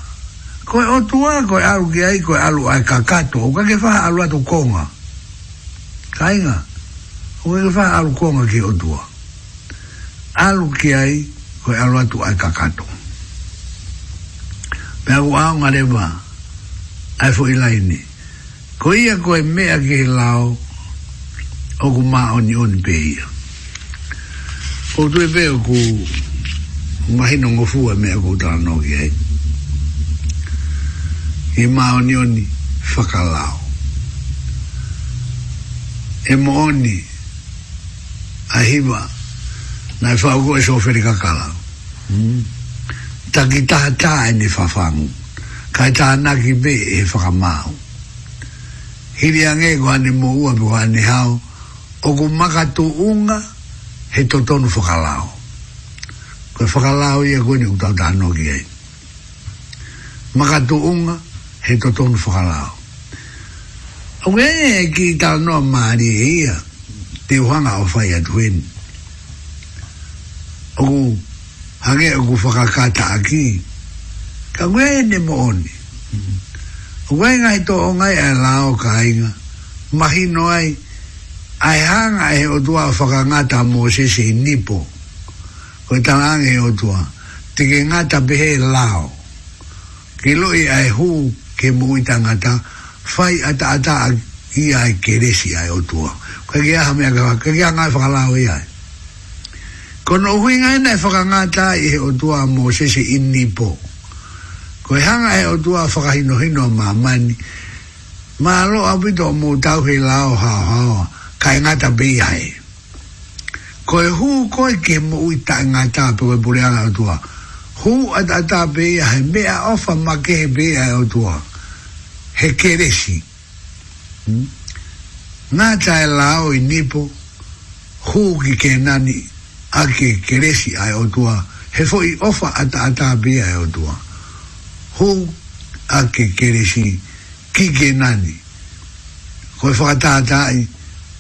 ko e otua ko e aru ki ai ko e alu ai kakato o ka ke whaha alu atu konga ka inga o ka ke whaha alu konga ki otua alu ki ai ko e alu atu ai kakato pe aku au ngarewa ai fu ilaini ko ia ko e mea ke lao o ku maa oni oni pe ia o tu e veo ku ngahi no ngofu a mea ku tala no ki hei i maa oni oni whakalao e mo oni a hiwa na i whaukua e soferi kakalao mm. taki taha taha e ni whawhangu kai taha naki be e whakamau hiri ange ko ane mo ua ko ane hao o ku makatu unga he totonu whakalao. Koe whakalao ia koe ni utau tāno ki ei. Makatu unga, he totonu whakalao. Au e e ki tāno maari e ia, te uhanga o whai atu en. Oku, hange oku whakakata aki, ka koe e ne mooni. Oku e ngai to ongai ai lao ka inga, mahi ai, mahi noai, ai hang ai e o tua whakangata mō se se nipo ko e tala e o tua te ke ngata pehe lao ke loi ai hu ke mō i tangata whai ata ata a i ai keresi ai o tua ko e kia hamea kawa ke kia ngai whakalao i ai ko no hui ngai nei whakangata i e o tua mō se se nipo ko e hanga e o tua ma mā mani Mā loa pito mō tauhi lao ha ha kai ngata bei hai. Ko e hu ko e ke mo i ta ngata pe we bure ana tua. Hu ata ta bei hai me a ofa ma ke bei hai o He keresi. Hmm? Ngata e la o nipo hu ki ke nani a ke keresi ai o He fo i ofa ata ata bei hai o Hu a ke keresi ki ke nani. Koe e fo ata ata i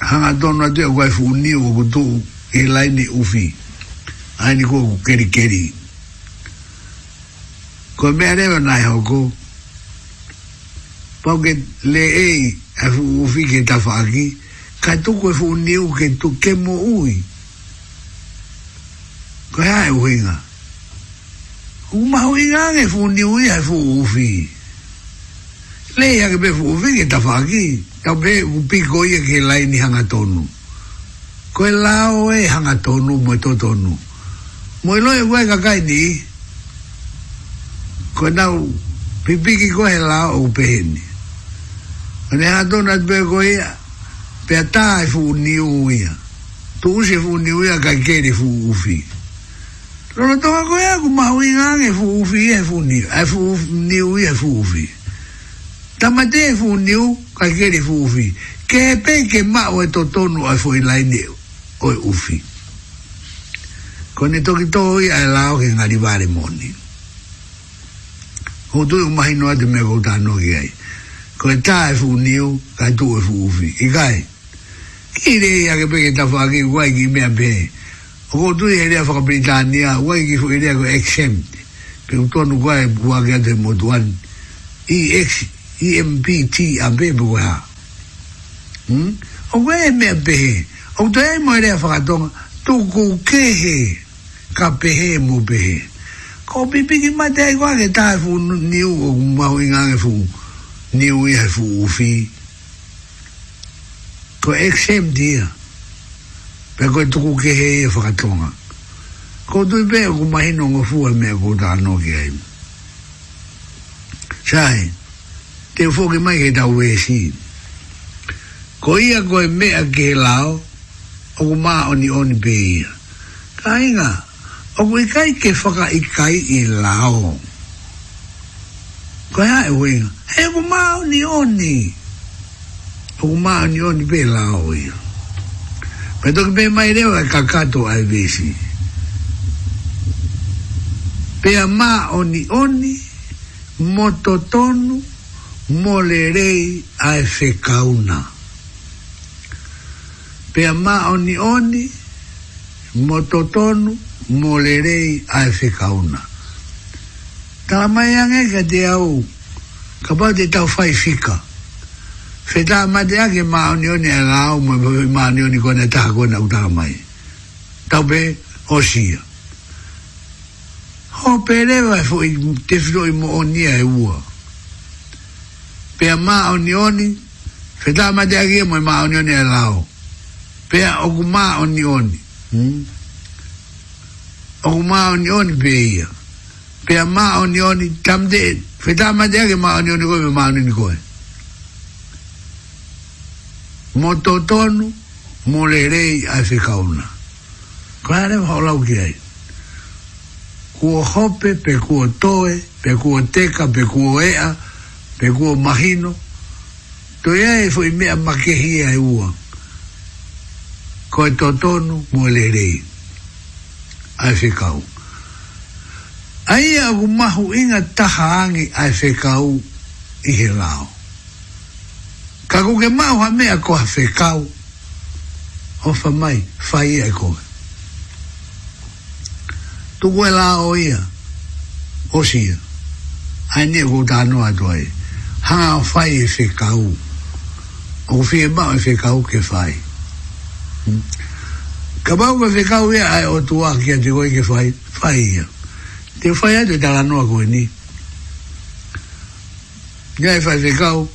hanga dona ate o kai fukuni o kutu e ni ufi aini kua ku keri keri ko mea rewa nai hoko pau ke le ei e ufi ke tafaki ka tuku e fukuni u ke tu ke mo ui ko hea e uhinga ku mahu inga ke fukuni ui e fukuni ufi le ia ke pe fukuni ke tafaki ufi tau be upi goi ke lai ni hanga tonu ko e lao e hanga tonu mo to tonu mo e loe wai kakai ni ko e nau pipiki ko e lao o upe heni ko e hanga tonu at be goi a pe a e fu ni uia tu usi e fu ni uia ka keri fu ufi lono toka ko e aku mahu inga e fu ufi e fu ni uia fu ufi e fu ufi tama te fu niu ka kere fu ufi ke pe ke ma e o to tonu ai fu ilai ni o ufi kone toki toi ai lao ke ngari vare moni ho tu u mahi noa te me vauta no ki ai kone ta e fu niu ka tu e fu ufi i kai ki re ia ke pe ke ta fa ki wai ki mea pe ho tu i herea fa ka britania wai ki fu herea ko exempt pe u tonu kua e bua ke ate motuan i exit EMBT a bebu ha. Hmm? O we me be. O te mo re fa to tu ku ke he. Ka pe he mo be. Ko bi bi ma te wa ke ta fu ni u o ma u nga ke fu. Ni u e fu u fi. Ko ek sem dia. Pe ko tu ku ke he e fa ka to Ko tu be ku ma hinu ngo fu me ko ta no ke ai. Chai. Chai te fōke mai kei tau wēsi. E Ko ia koe mea ke lao, o ku mā oni oni pē ia. Ka inga, o ku ikai ke whaka ikai i lao. Ko ia e wēnga, he ku mā oni oni. O ku mā oni oni pē lao ia. Pe toki pē mai rewa e kakato ai wēsi. Pea mā oni oni, moto tonu, molerei a efekauna pea maonioni mototonu molerei a efekauna talamai agega de au ka pau te taufai fika fetaamate age maonioni agaau ma maonioni kona tahakona au talamai taupe osia ho pelewa foi te fitoi moonia e ua pea ma onioni feta ma de mo ma onioni e lao pea o ma o nioni hmm? o ma o pea pea ma onioni nioni feta ma de agi ma o nioni ko ma o ko mo totonu mo le rei a se kauna ki ai kuo hope pe kuo toe pe kuo teka pe kuo ea pe kua mahino, to ia e foi mea makehia e ua, ko e totonu mo e lerei, a agu mahu inga taha angi a e whekau i he lao. Ka kuke mahu ha mea ko a whekau, o fa mai, fa ia e koe. Tuku e lao ia, o sia, ai ne kou tā noa tua ha fai e fe kau o fie mau e fe kau ke fai hmm. ka mau me fe kau ea ai o tua kia te koe ke fai fai ia te fai ai te tala noa koe ni nga e fai fe kau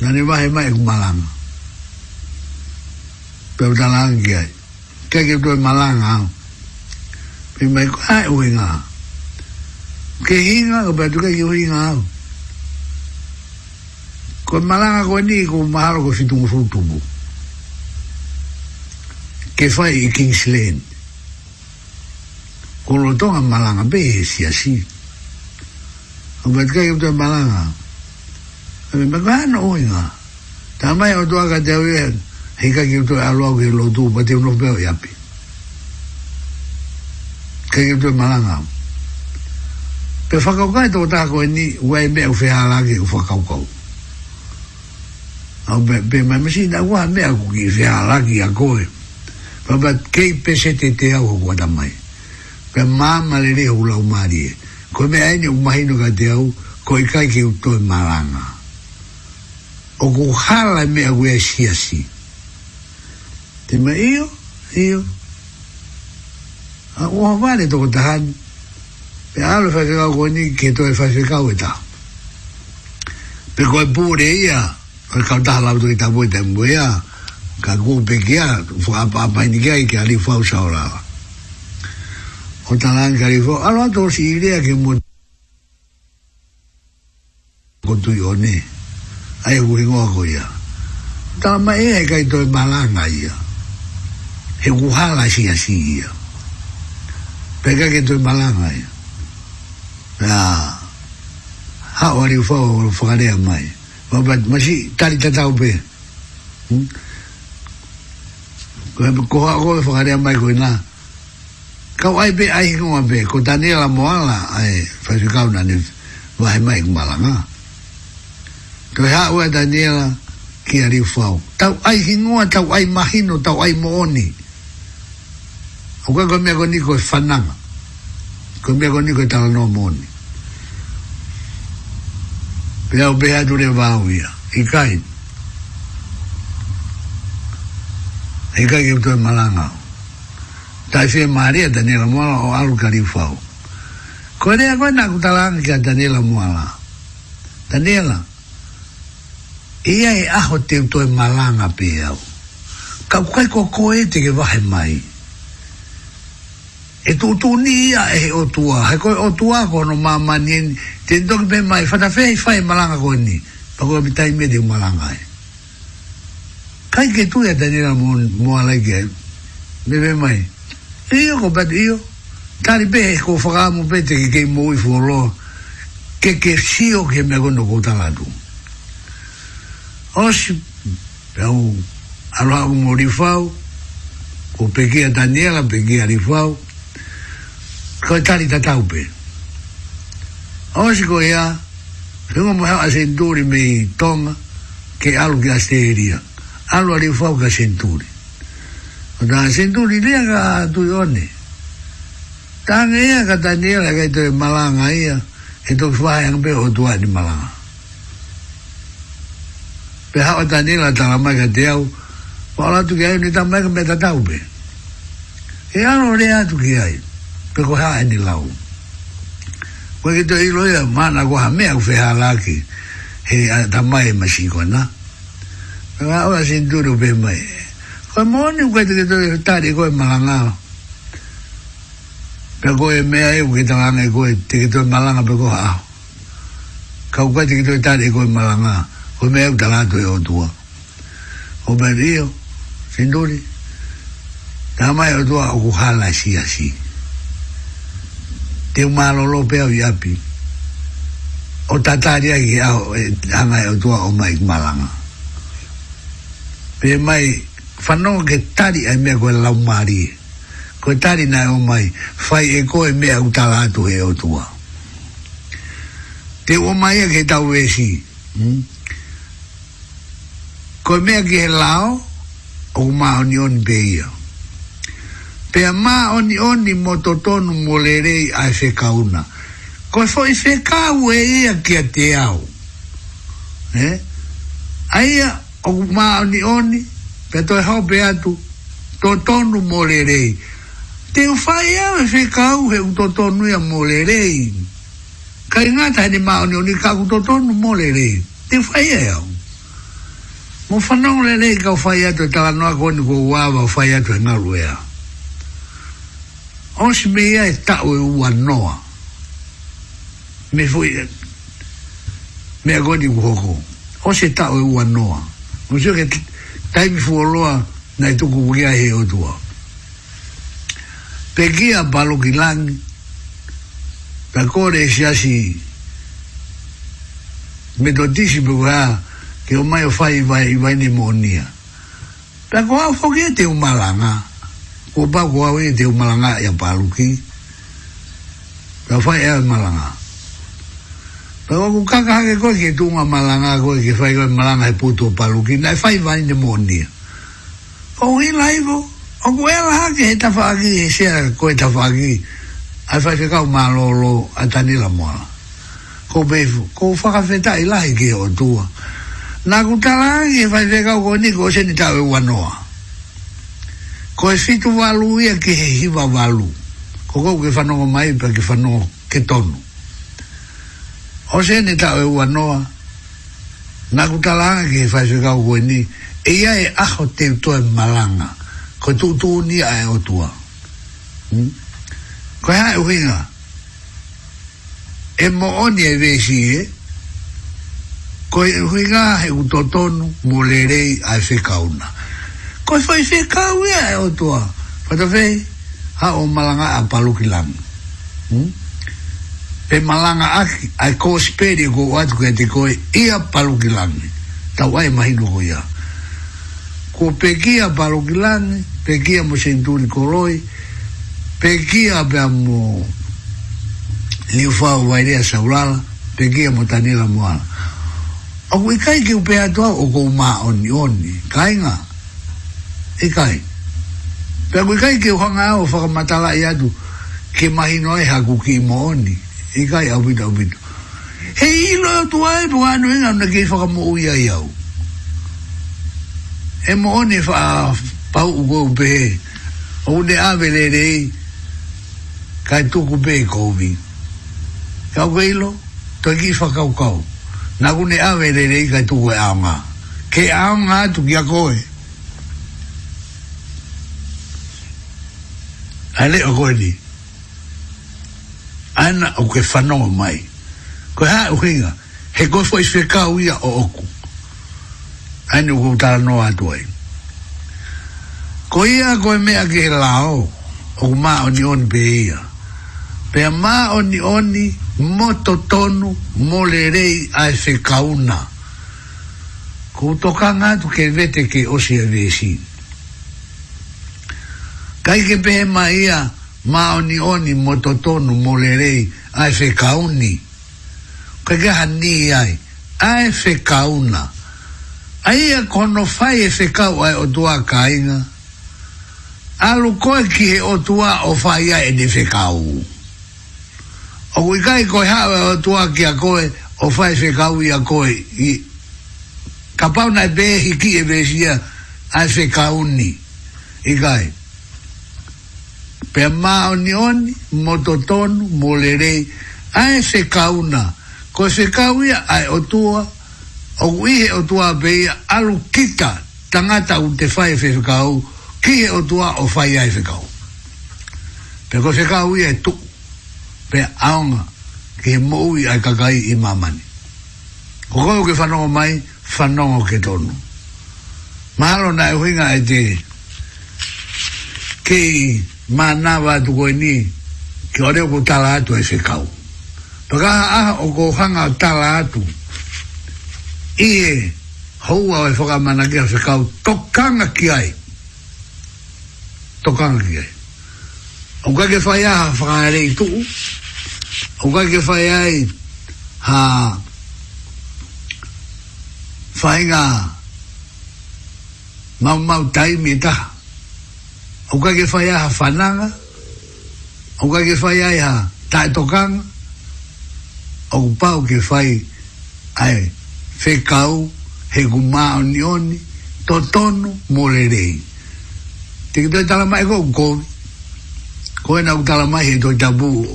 na ne mahe mai ku malanga pe o tala angi ai ke ke tue malanga au pe mai ku ai uinga ke hinga ko pe tuke ki uinga au ko malanga ko ni ko maharo ko si tungu sul tungu ke fai i Kings Lane ko lo malanga be si asi o bet kai o malanga a me magana o inga tamai o toa ka te o ien hika ki o toa aloa ki lo tu pa te unof beo yapi kai o toa malanga pe whakaukai tō tāko e ni uai me u whihalangi u whakaukau kai Bemanmasina ua mea kuki fealaki a koe papa kei pesetete au kua tamai pe mama le re hula umarie ko me aine umahino ka te au ko ikai ki utoe maranga o ku hala mea kue siasi te ma iyo iyo a ua vare toko tahani pe alo whakekau koni ke toe whakekau e ta pe koe pūre ia ka e ka ta la do ta bo te mo ya ka go pe ke a fo a pa pa ni ke ai ke ali fo sa ora o ta la ka ri fo a lo to si ri a ke mo ko tu yo ne ai u ri go a go ya ta ma e ka i to ma la na ya he u ha la si a si ya pe ka ke to ma la na ya ha o ri fo o fo ka mai ya Wabat masih tali tatau pe. Kau apa kau aku fakar mai baik kau Kau ai pe ai kau apa? Kau tani moala ai fakir kau nani wahai baik malang ah. Kau hak wah ki la kiri fau. Tau ai hingua tau ai mahino tau ai mooni. Aku kau mian kau ni kau fanang. Kau mian kau ni kau tala no mooni pia o pia tu le vāu ia i kai i kai ke utoi malanga tai fie maria Daniela Moala o alu karifau koe rea koe naku talanga ki a Daniela Moala Daniela ia e aho te utoi malanga pia o kau kai ko koe te ke vahe mai ia e tu tu ni ia e o tua he ko o tua ko no mama ni te dog be mai fa fe fa e malanga ko ni pa ko bita i me de malanga e kai ke tu ya tani na mon mo ala ge me be mai e io ko bat io tani be ko fa ga mo be te ke mo i fo lo ke ke si o ke me ko no ko ta la tu o si pe o alo ha mo ri fa o ko pe ke tani ala pe ke ri koetari ta taupe. Osiko ea, whenga mo asin senturi me tonga, ke alu ki asteria. Alu ari fau ka senturi. O ta senturi lea ka tui one. Tanga ea ka taniela ito itu malanga ia, e toki yang pe o tua ni malanga. Pe hawa taniela tala mai ka te au, pa ola tuki ai ni tamai ka me tataupe. E ano rea tuki ai. Pe pe ko hae ni lau. Ko e kito iloia, mana ko hamea ufe halaki, he tamai e ma shiko na. Pe ka ora sinturu pe mai. Ko e moni ko e te kito iloia, tari ko e malanga. Pe ko e mea e uke tanganga e ko e te kito malanga pe ko hao. Ka uke te kito tari ko e malanga, ko e mea e utalato e otua. Ko me rio, sinturi, tamai otua uku hala si asi. Ko te uma malolo pe o yapi o tatari a ki au anga e, e tua o mai malanga pe mai whanonga ke tari ai mea koe lau maari koe tari nai o mai fai e koe mea utala atu he o tua te o mai a e ke tau vesi hmm? koe mea ke lao o maa onion beia koe pe ma oni oni mototonu molerei a se kauna ko so i se kau e ia ki te au eh? a ia o ma oni oni pe to e hope atu totonu molerei te ufai ia e se kau he utotonu ia molerei kai ngata ni ma oni oni kaku totonu molerei te ufai ia e au mo fanau lelei ka ufai atu e tala noa koni ko uawa ufai atu e ngaru ea eh? Ons mea e tau e ua noa. Me fui, me agoni uhoko. Ons e tau e ua noa. que. ke taimi fuoloa na i tuku kukia he Peguei a Pekia palokilang, na kore e siasi, me totisi pe kua, que o maio fai vai, vai ni monia. Pe kua fokia te umalanga. o ba go awe de o malanga ya baluki ka fa e malanga pa go ka ka ke go ke tu ma malanga go ke fa e malanga e puto baluki na fa i va ni mo ni o i laivo o go e la ke ta fa ki e se a ko ta fa ki a fa ke ka o malolo a tani la mo ko be ko fa ka fe ta i la ke o tu na ku ta la ke fa ke ka go ni go se ni ta e wa noa ko e fitu walu ia ki he hiva walu ko kou ki whanonga mai pa ki whanonga ke tonu o se ne tau e ua noa na kutalanga ki he whaise kau koe ni e ia e aho te toa malanga ko tu tu ni a e otua hmm? ko e hae uhinga e mo oni e vesi e ko e uhinga he utotonu mo lerei a e whikauna e Koe whai whekau ea ya, e ya, o toa. Whatawhei, ha o malanga hmm? a iya ya. palu kilang? Pe malanga a ai ko speri ko atu ke te koe ia paluki lang. Tau ai mahino ko ia. palu kilang, paluki lang, pekia mo senturi koloi, pekia pe mo liu whao wairea saurala, pekia mo tanila moana. Aku ikai ki upea toa o kou maa oni oni, Kainga. i kai. Pea kui kai ke uhanga au whakamatala i atu, ke mahi noi haku ki mooni. I kai au bita au bita. He ilo e tu ae po anu inga e, na ke whakamu ui ai au. E mooni wha pau uko upe he. O ne ave le rei, kai tuku pe i e kouvi. Kau ke ilo, to e ki kau kau. Nagune ave le re kai tuku e aonga. Ke aonga tu ki a koe. ai le ogo ni ana o ke fano mai ko ha o kinga he go fo isfe ka u ya o oku ai no ta no a doi ko ia ko me a ke lao o ma o ni on be ia pe ma o ni oni moto tonu molerei a se kauna ko to kanga tu ke vete ke o se vesi kai ke pe ma ia ma oni oni mo to tonu mo le rei a fe kauni kai ke han ni ai a fe kauna ai a kono fai e fe kau ai o tua kainga alu koe ki he o tua o fai ai e ne fe kau o kui kai koe hawa o tua ki a koe o fai fe e kau i a koe i ka pauna e behi ki e vesia a fe kauni i kai pe maonioni mototonu molere ae se kauna ko se kauia ae otua o uihe otua peia alu kita tangata u te fai fe fekau kihe otua o fai ai fekau pe ko se kauia e tu pe aonga ke moui ai kakai i mamani ko kou ke whanongo mai whanongo ke tonu mahalo na e huinga e te kei manawa tu koe ni ki ore ku tala atu e se kau paka aha o ko hanga tala atu i e houa o e whaka mana kia se kau tokanga ki ai tokanga ki ai o ka ke whai aha whaka ere i tu o ka ke whai ai ha whai ngā mau mau taimi e taha 好貴嘅費啊，飯啦！好貴嘅費啊，大獨羹，紅包嘅費，哎，飛鏟、黑芝麻、年年、托頓摩勒瑞，你記得要打電話。我講過，過年要打電話，記得要打電話。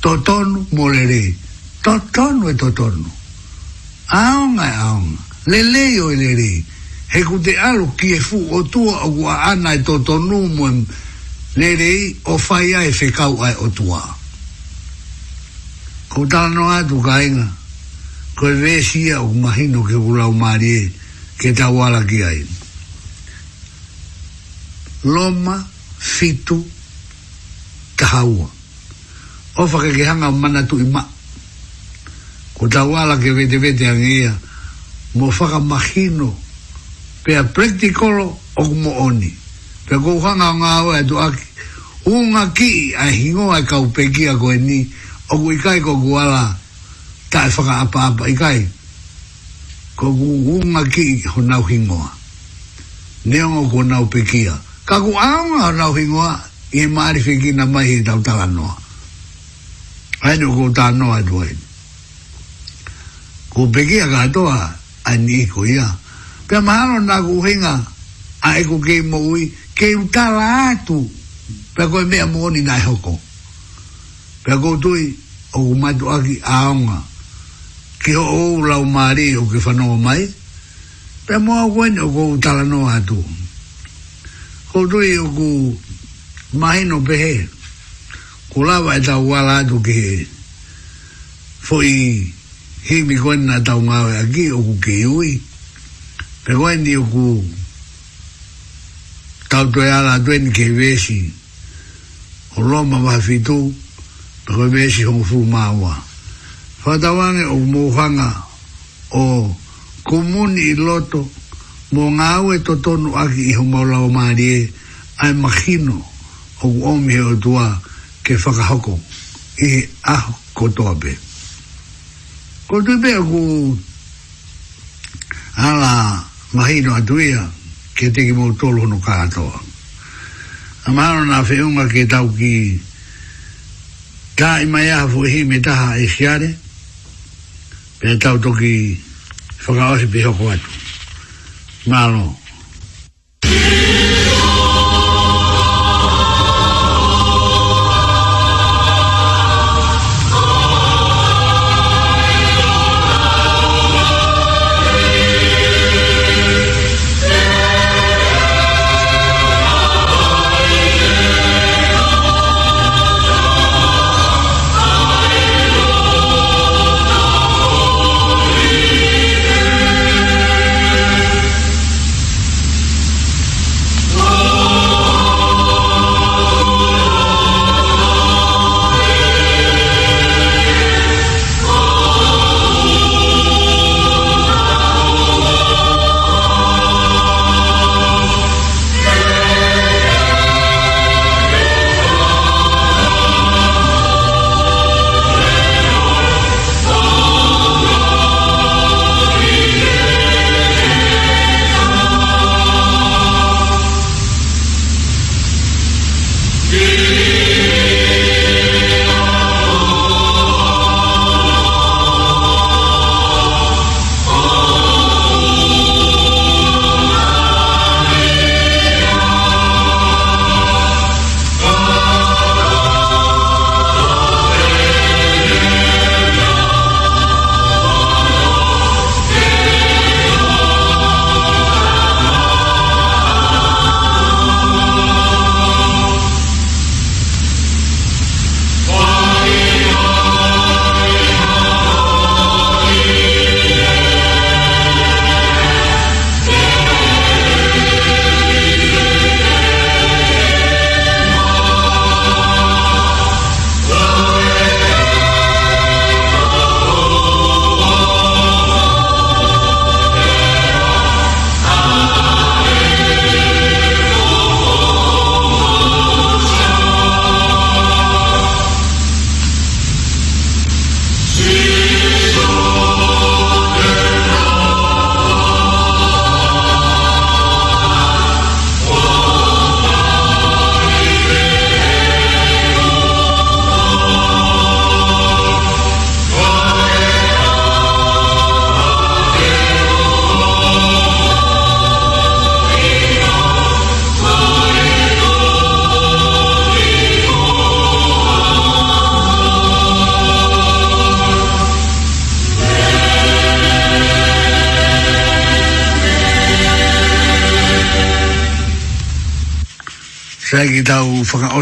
托頓摩勒瑞，托頓摩勒瑞，托頓摩勒瑞，阿公阿公，嚟嚟又嚟嚟。he ku te alo ki e fu o tua o kua ana e to to numu le rei o fai ai fe kau ai o tua ko tala no atu ka inga ko e vesi ia o kumahino ke ula o marie ke ta wala ki ai loma fitu tahaua o fa ke ke hanga o mana tu ima ko ta wala ke vete vete angia mo faka mahino ke pe a practical o mo oni pe ko hanga nga o e do aki un aki a hingo a ka upeki a ni o ku ikai ko guala ta e whaka apa apa ikai ko ku un aki ho nau hingoa neong o ku nau pekia ka ku aonga ho nau hingoa i e maari whiki na mai i tau tala noa ai no ku tala noa e duai ku pekia ka atoa ai ni ko ia ia pe mahalo na kuhinga a eko ke mohi ke utala atu pe koe mea mohoni na hoko pe koe tui o kumatu aki aonga ke o ou lau maari o ke whanau mai pe moa kwenye o koe utala no atu ko tui o ku mahino pehe ku lawa e tau wala atu ke fo i himi kwenye na tau ngawe aki o ku ke ui ke ui pe wai ni ku tau toi ala tu eni kei vesi o loma wa fitu pe koi vesi hong fu maua whatawane o mouhanga o kumuni i loto mo ngā ue to tonu aki i humaula o maarie ai makino o ku omi he o tua ke whakahoko i e aho kotoa pe ko tu pe o ku ala mahi no atuia ke te ki mou tolo no katoa. A maro nga whiunga ke tau ki tae mai aha fuhi e me taha e siare pe tau toki whakaosi pe hoko atu. Maro.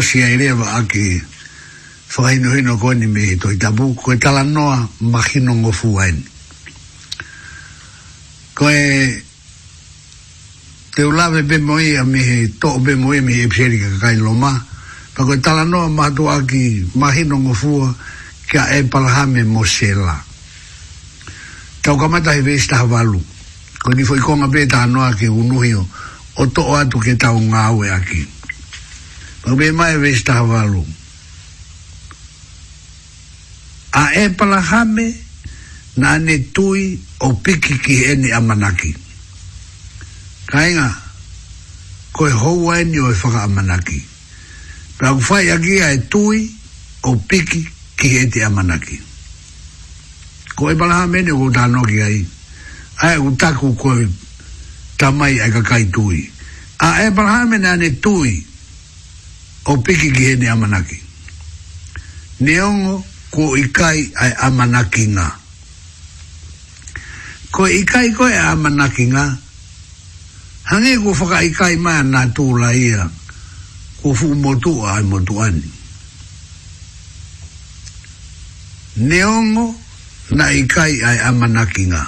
osi ai lewa a ki no hino koni me hito i tabu ko e tala noa mahino ngofu wain ko e te ulawe be moe a me to be moe me he pseri ka kai loma pa ko e tala noa mahatu a ki mahino ngofu a ki a e palahame mo se la tau kamata he veista havalu ko ni foikonga be ta anoa ki unuhio o to atu ke tau ngawe a ki a ki Pau be mai ve sta valu. A e palahame na ne tui o piki ki ene amanaki. Kainga, ko e houa ene o e whaka amanaki. Pau fai agia e tui o piki ki ete amanaki. Ko e palahame ene o tānoki ai. Ai u taku ko e tamai e kakai tui. A e palahame na ne tui o o piki ki hene amanaki. Neongo ko ikai ai amanaki ngā. Ko ikai ko e amanaki ngā, hangi ko whaka ikai mai nā tūla ia, ko fu motu ai motu ani. Neongo na ikai ai amanaki ngā.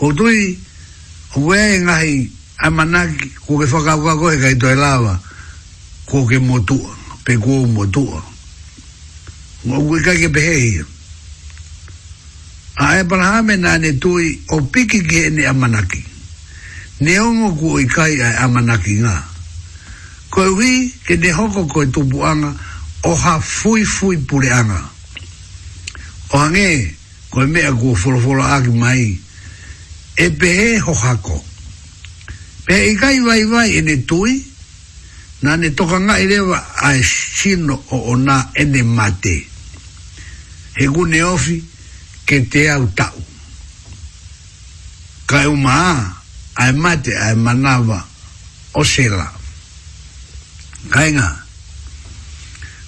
Ko tui, ue ngahi amanaki, ko ke whakaukako e kai toi lawa, ko ko ke motua, pe ko motua. Ngā ue kai ke pehei. A Abrahame nā ne tui o piki ki ene amanaki. Ne ongo ku oi kai ai amanaki ngā. Koe ui ke ne hoko koe tupuanga o ha fui fui pureanga. O hange, koe mea ku o wholo aki mai, e pehe ho hako. Pehe vai vai ene tui, na ne toka nga ilewa a sino o ona ene mate he gune ofi ke te au tau ka e uma a ai mate a e manawa o sela ka e nga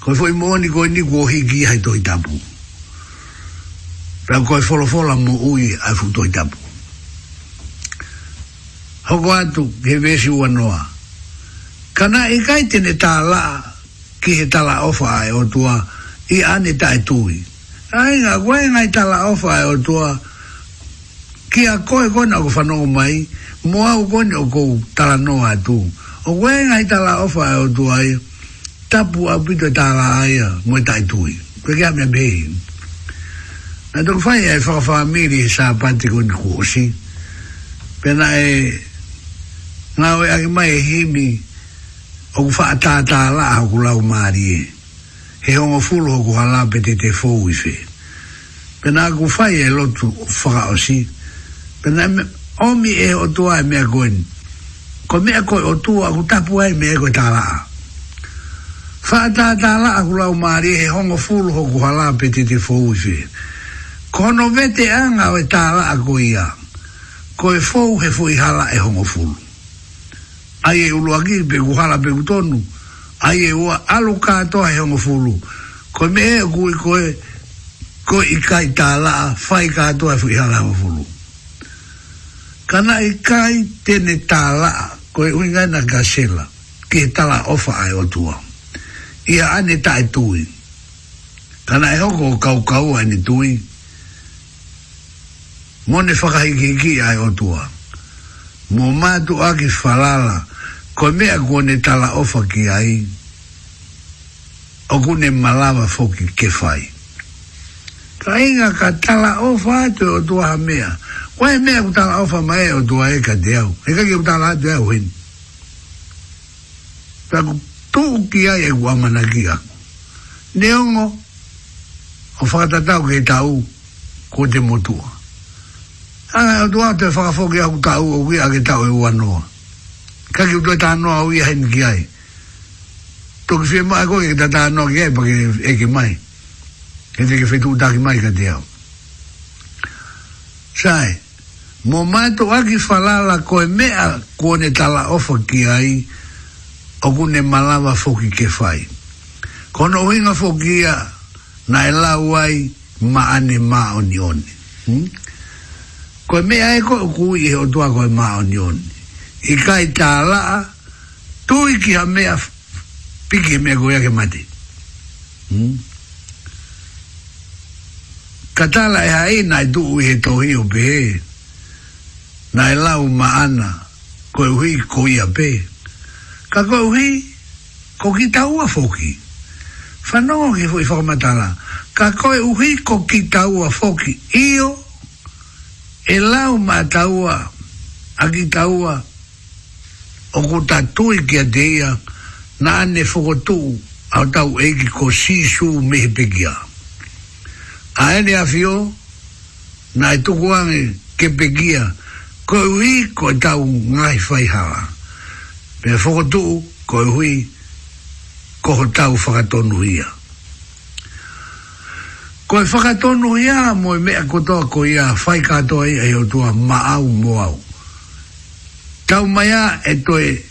ko e foi moani ko e ni kuo higi hai toi tapu pra ko e folofola mo ui ai fu toi tapu hoko atu ke vesi ua noa kana e kai tene tā la ki he tala ofa ai o tua i ane tai tui. Ai ngā koe ngai tala ofa ai o tua ki a koe koe nako whanau mai mo au koe o kou tala noa tu. O koe ngai tala ofa ai o tua ai tapu a pito e tala aia mo e tai tui. Koe kia mea behi. Nā tuk whai e whawhamiri e sā pati koe ni kuhosi. Pena e ngā oe ake mai e himi o ku whaatata la ha ku lau maari e. He honga fulu ho ku hala pe te te fōu i whe. Pena ku whai e lotu whaka o si. Pena me, omi e o tua e mea goen. Ko mea koi o tua ku tapu e mea koi ta la. Whaatata la ha ku lau maari e he honga fulu ho ku hala pe te te fōu i whe. Kono vete anga o e ta la ko ia. Ko e fōu he fōi hala e honga fulu ai e ulu agi pe kuhala pe kutonu ai e ua alu kato ai hongo fulu ko me e kui koe ko i kai tā laa fai kato ai fuihala hongo fulu kana i kai tene tā laa ko e uinga na gasela ke tala ofa ai o tua ia ane tai tui kana e hoko kau kau ane tui mone whakahikiki ai o tua mō mātu aki whalala mō ko mea kone tala ofa ki ai o kone malawa foki ke fai ka inga ka tala ofa atu e o tua ha mea kwa e mea kutala ofa mai e o tua e ka deau e ka ki kutala atu eo hen ta ku tuu ki ai e kuamana ki aku neongo o whakatatau ke tau ko te motua Ah, tu ate fa fo ke au tau o ki ake tau e uanoa kaki o tue tāno au i haini ki ai. Tō ki whiema ako e ta tāno ki ai pake e ke mai. E te ke whetu utaki mai ka te au. Sai, mō mātō aki whalala ko e mea ko ne tala ofa ki ai o ku ne malawa foki ke whai. Kono winga foki ia na e lau ai ma ane ma oni oni. Hmm? Ko e mea e ko e ku i e o tua ko e ma oni oni i kai tā laa, tū ki a mea piki e mea kuia ke mate Hmm? Ka tāla e hae nai tū i he tohi o pe he, nai lau maana, hui ko ia pe. Ka koe hui ko ki taua foki. Whanongo ki fu i whakamatala. Ka koe hui ko ki taua foki. Io, e lau mātaua, a ki taua foki o ko tatu e kia deia nā ne whakotu au tau e ki ko sisu mehe pekia. A ene a fio, na e tuku ange ke pekia, ko e hui ko e tau ngai whai hawa. Me whakotu ko e hui ko ho tau whakatonu ia. Ko e whakatonu ia mo e mea kotoa ko ia whai katoa e o tua maau moau tau mai a e toi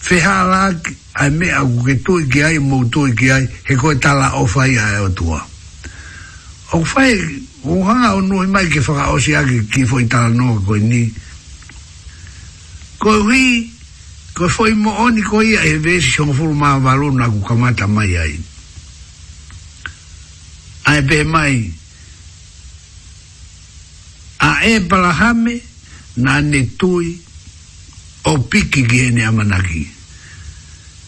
feha la a me a ke toi ki ai mo toi ki ai he koe tala o fai a o tua o fai o hanga o nui mai ke whaka osi a ki foi tala no koe ni koe hui koe foi mo oni koe ia e vesi siong furu maa valo na ku kamata mai ai a pe mai a e palahame na ne tui o piki ki hene a manaki.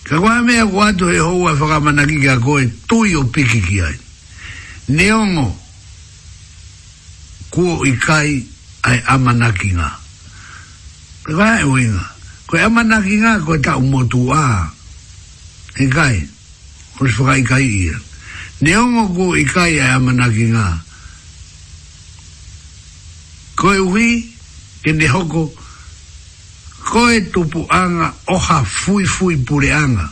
Ka kua mea kua atu he hou a whaka manaki ki koe tui o piki ki ai. Neongo, kuo i kai ai a manaki ngā. Ka kua e uinga, koe a manaki ngā koe ta umotu a. He kai, kuris whaka i kai ia. Neongo kuo i kai ai a manaki ngā. Koe uhi, kende hoko, koe tupu anga oha fui fui pure anga.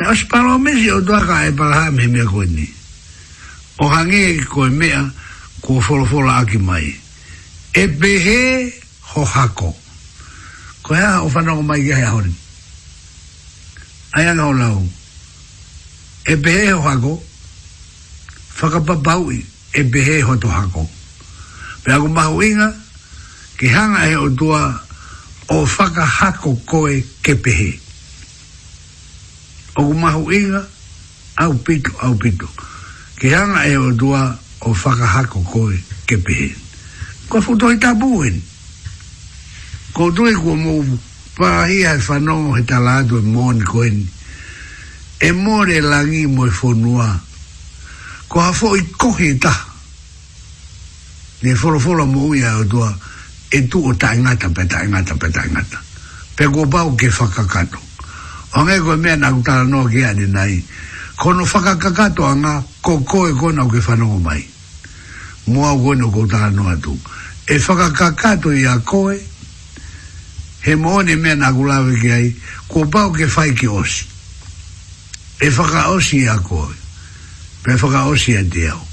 Me os paro mesi o doaka e parahame he mea koe ni. O hange koe mea ko wholofola aki mai. E pehe ho hako. Ko hea o whanako mai ki hea hori. Ai anga o lau. E pehe ho hako. Whakapapaui. E pehe ho to hako. Pea ku mahu inga ki hanga e o tua o faka hako koe kepehe. O kumahu inga, au pito, au pito. Ke hanga e o dua o faka hako koe kepehe. Koe futo i tabuen. Ko tue kua mou, pa hia e whanongo he talatu e mōni koeni. E mōre langi mo e whonua. Ko hafo i kohi ta. Ne wholo wholo mo ui a o tua e tu o ta ingata pe ta ingata pe ta ingata pe go ba o ke whakakato o nge go mea na utara no ke ane nai kono whakakakato a nga ko ko e kona o ke whanongo mai mua o no ko utara no atu e whakakakato i a koe he moone mea na gulawe ke ai ko ba o ke whai ki osi e whaka osi i a koe pe whaka osi a te au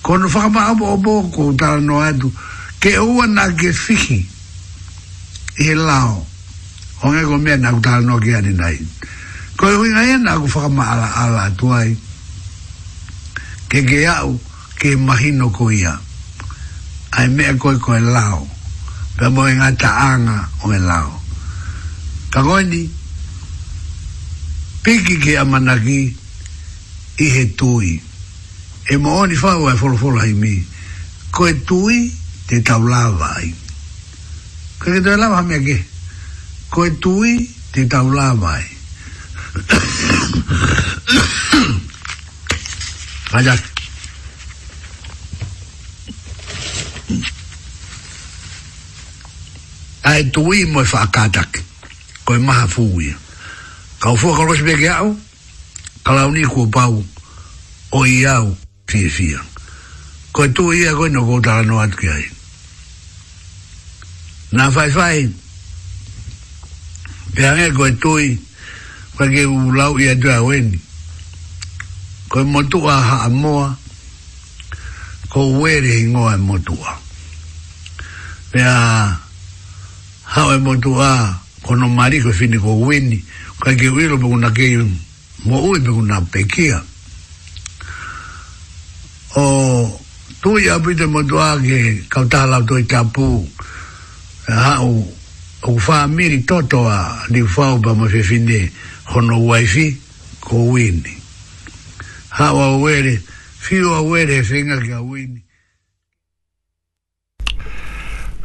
kono whakamaa o bo ko utara no atu e ke ua na ke fiki e lao o nge go mea na kutala no ke ane nai ko e hui ngai na kufaka ma ala ala tuai ke ke au ke mahino ko ia ai mea koe ko e lao pe mo e ngata anga o e lao ka koe ni piki ke amanaki i he tui e mo oni fawa e folo folo hai mi ko e tui te tau lava ai. Ko e tau lava mea ke? Ko e tui te tau lava ai. Aja. A e tui mo e whakataki. Ko e maha fuu ia. Ka ufua ka rosi peke au. Ka launi kua pau. O i au fie fie. Ko e tui ia koe no kou tala no atu ki aia. na faifai e anga koe toi koe ke lau i atua weni koe motua haa moa ko were ingoa e motua pea hao e motua kono mariko fini ko weni koe ke uilo pe kuna kei mo ui pe kuna pekia o tui apite motua ke kautaha lau toi tapu au au fa miri toto a ni fa u ba mafefine hono waifi ko wini ha wa wele fio wele finga ka wini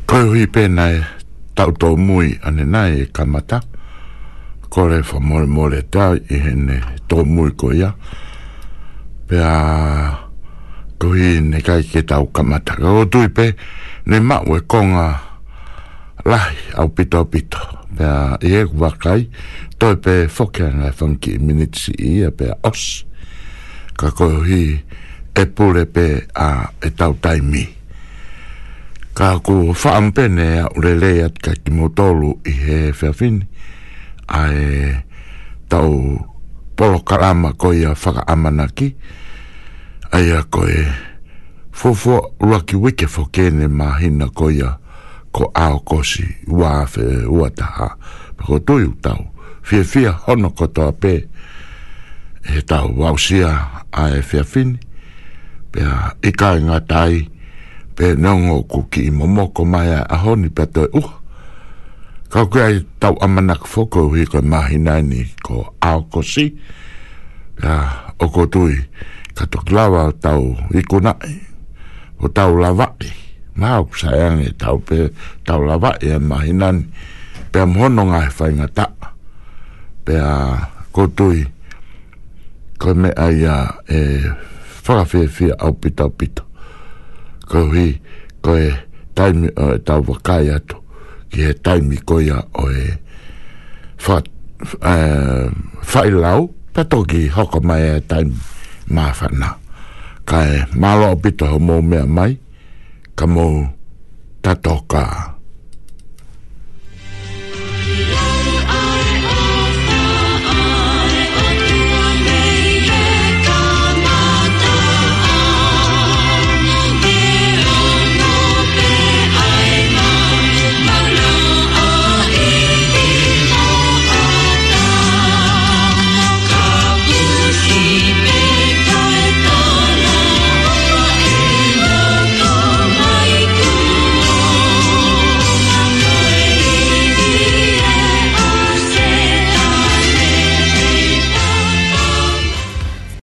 ko hi pena e tau to mui ane nai e kamata ko le fa mole mole ta i hene to mui ko ia pe a ko hi ne kai ke tau kamata ko tui pe ne mawe we konga lai au pito pito pea i e wakai toi pe fokia ngai funky minutes i e pea os ka kohi e pule pe a e tau taimi ka ku whaampene a ureleia ka ki motolu i he whiawhini a e tau polo karama ko a whaka amanaki a ia ko e fufua uraki wike fokene mahina ko i a ko ao kosi wa fe wa ta pa ko to yu ta fe fe hono ko to pe e wa sia a fe fin pe e ka nga tai pe nongo ku ki momo ko mai a honi pe to uh, u ka ko ai ta amana ko foko hi ko mahi nai ni ko ao kosi ya o ko tu ka to klawa ta u ikuna o tau lavai nga o kusayang e tau pe tau lava e mahinan pe a mhono nga e whai ngata pe a kotui ko me ai a e whakawhiawhia au pita pita ko hi ko e taimi o e tau wakai atu ki e taimi ko ia o e whai e, lau tato ki hoko mai e taimi maa whana ka e malo o pita ho mō mea mai kamu tak toka.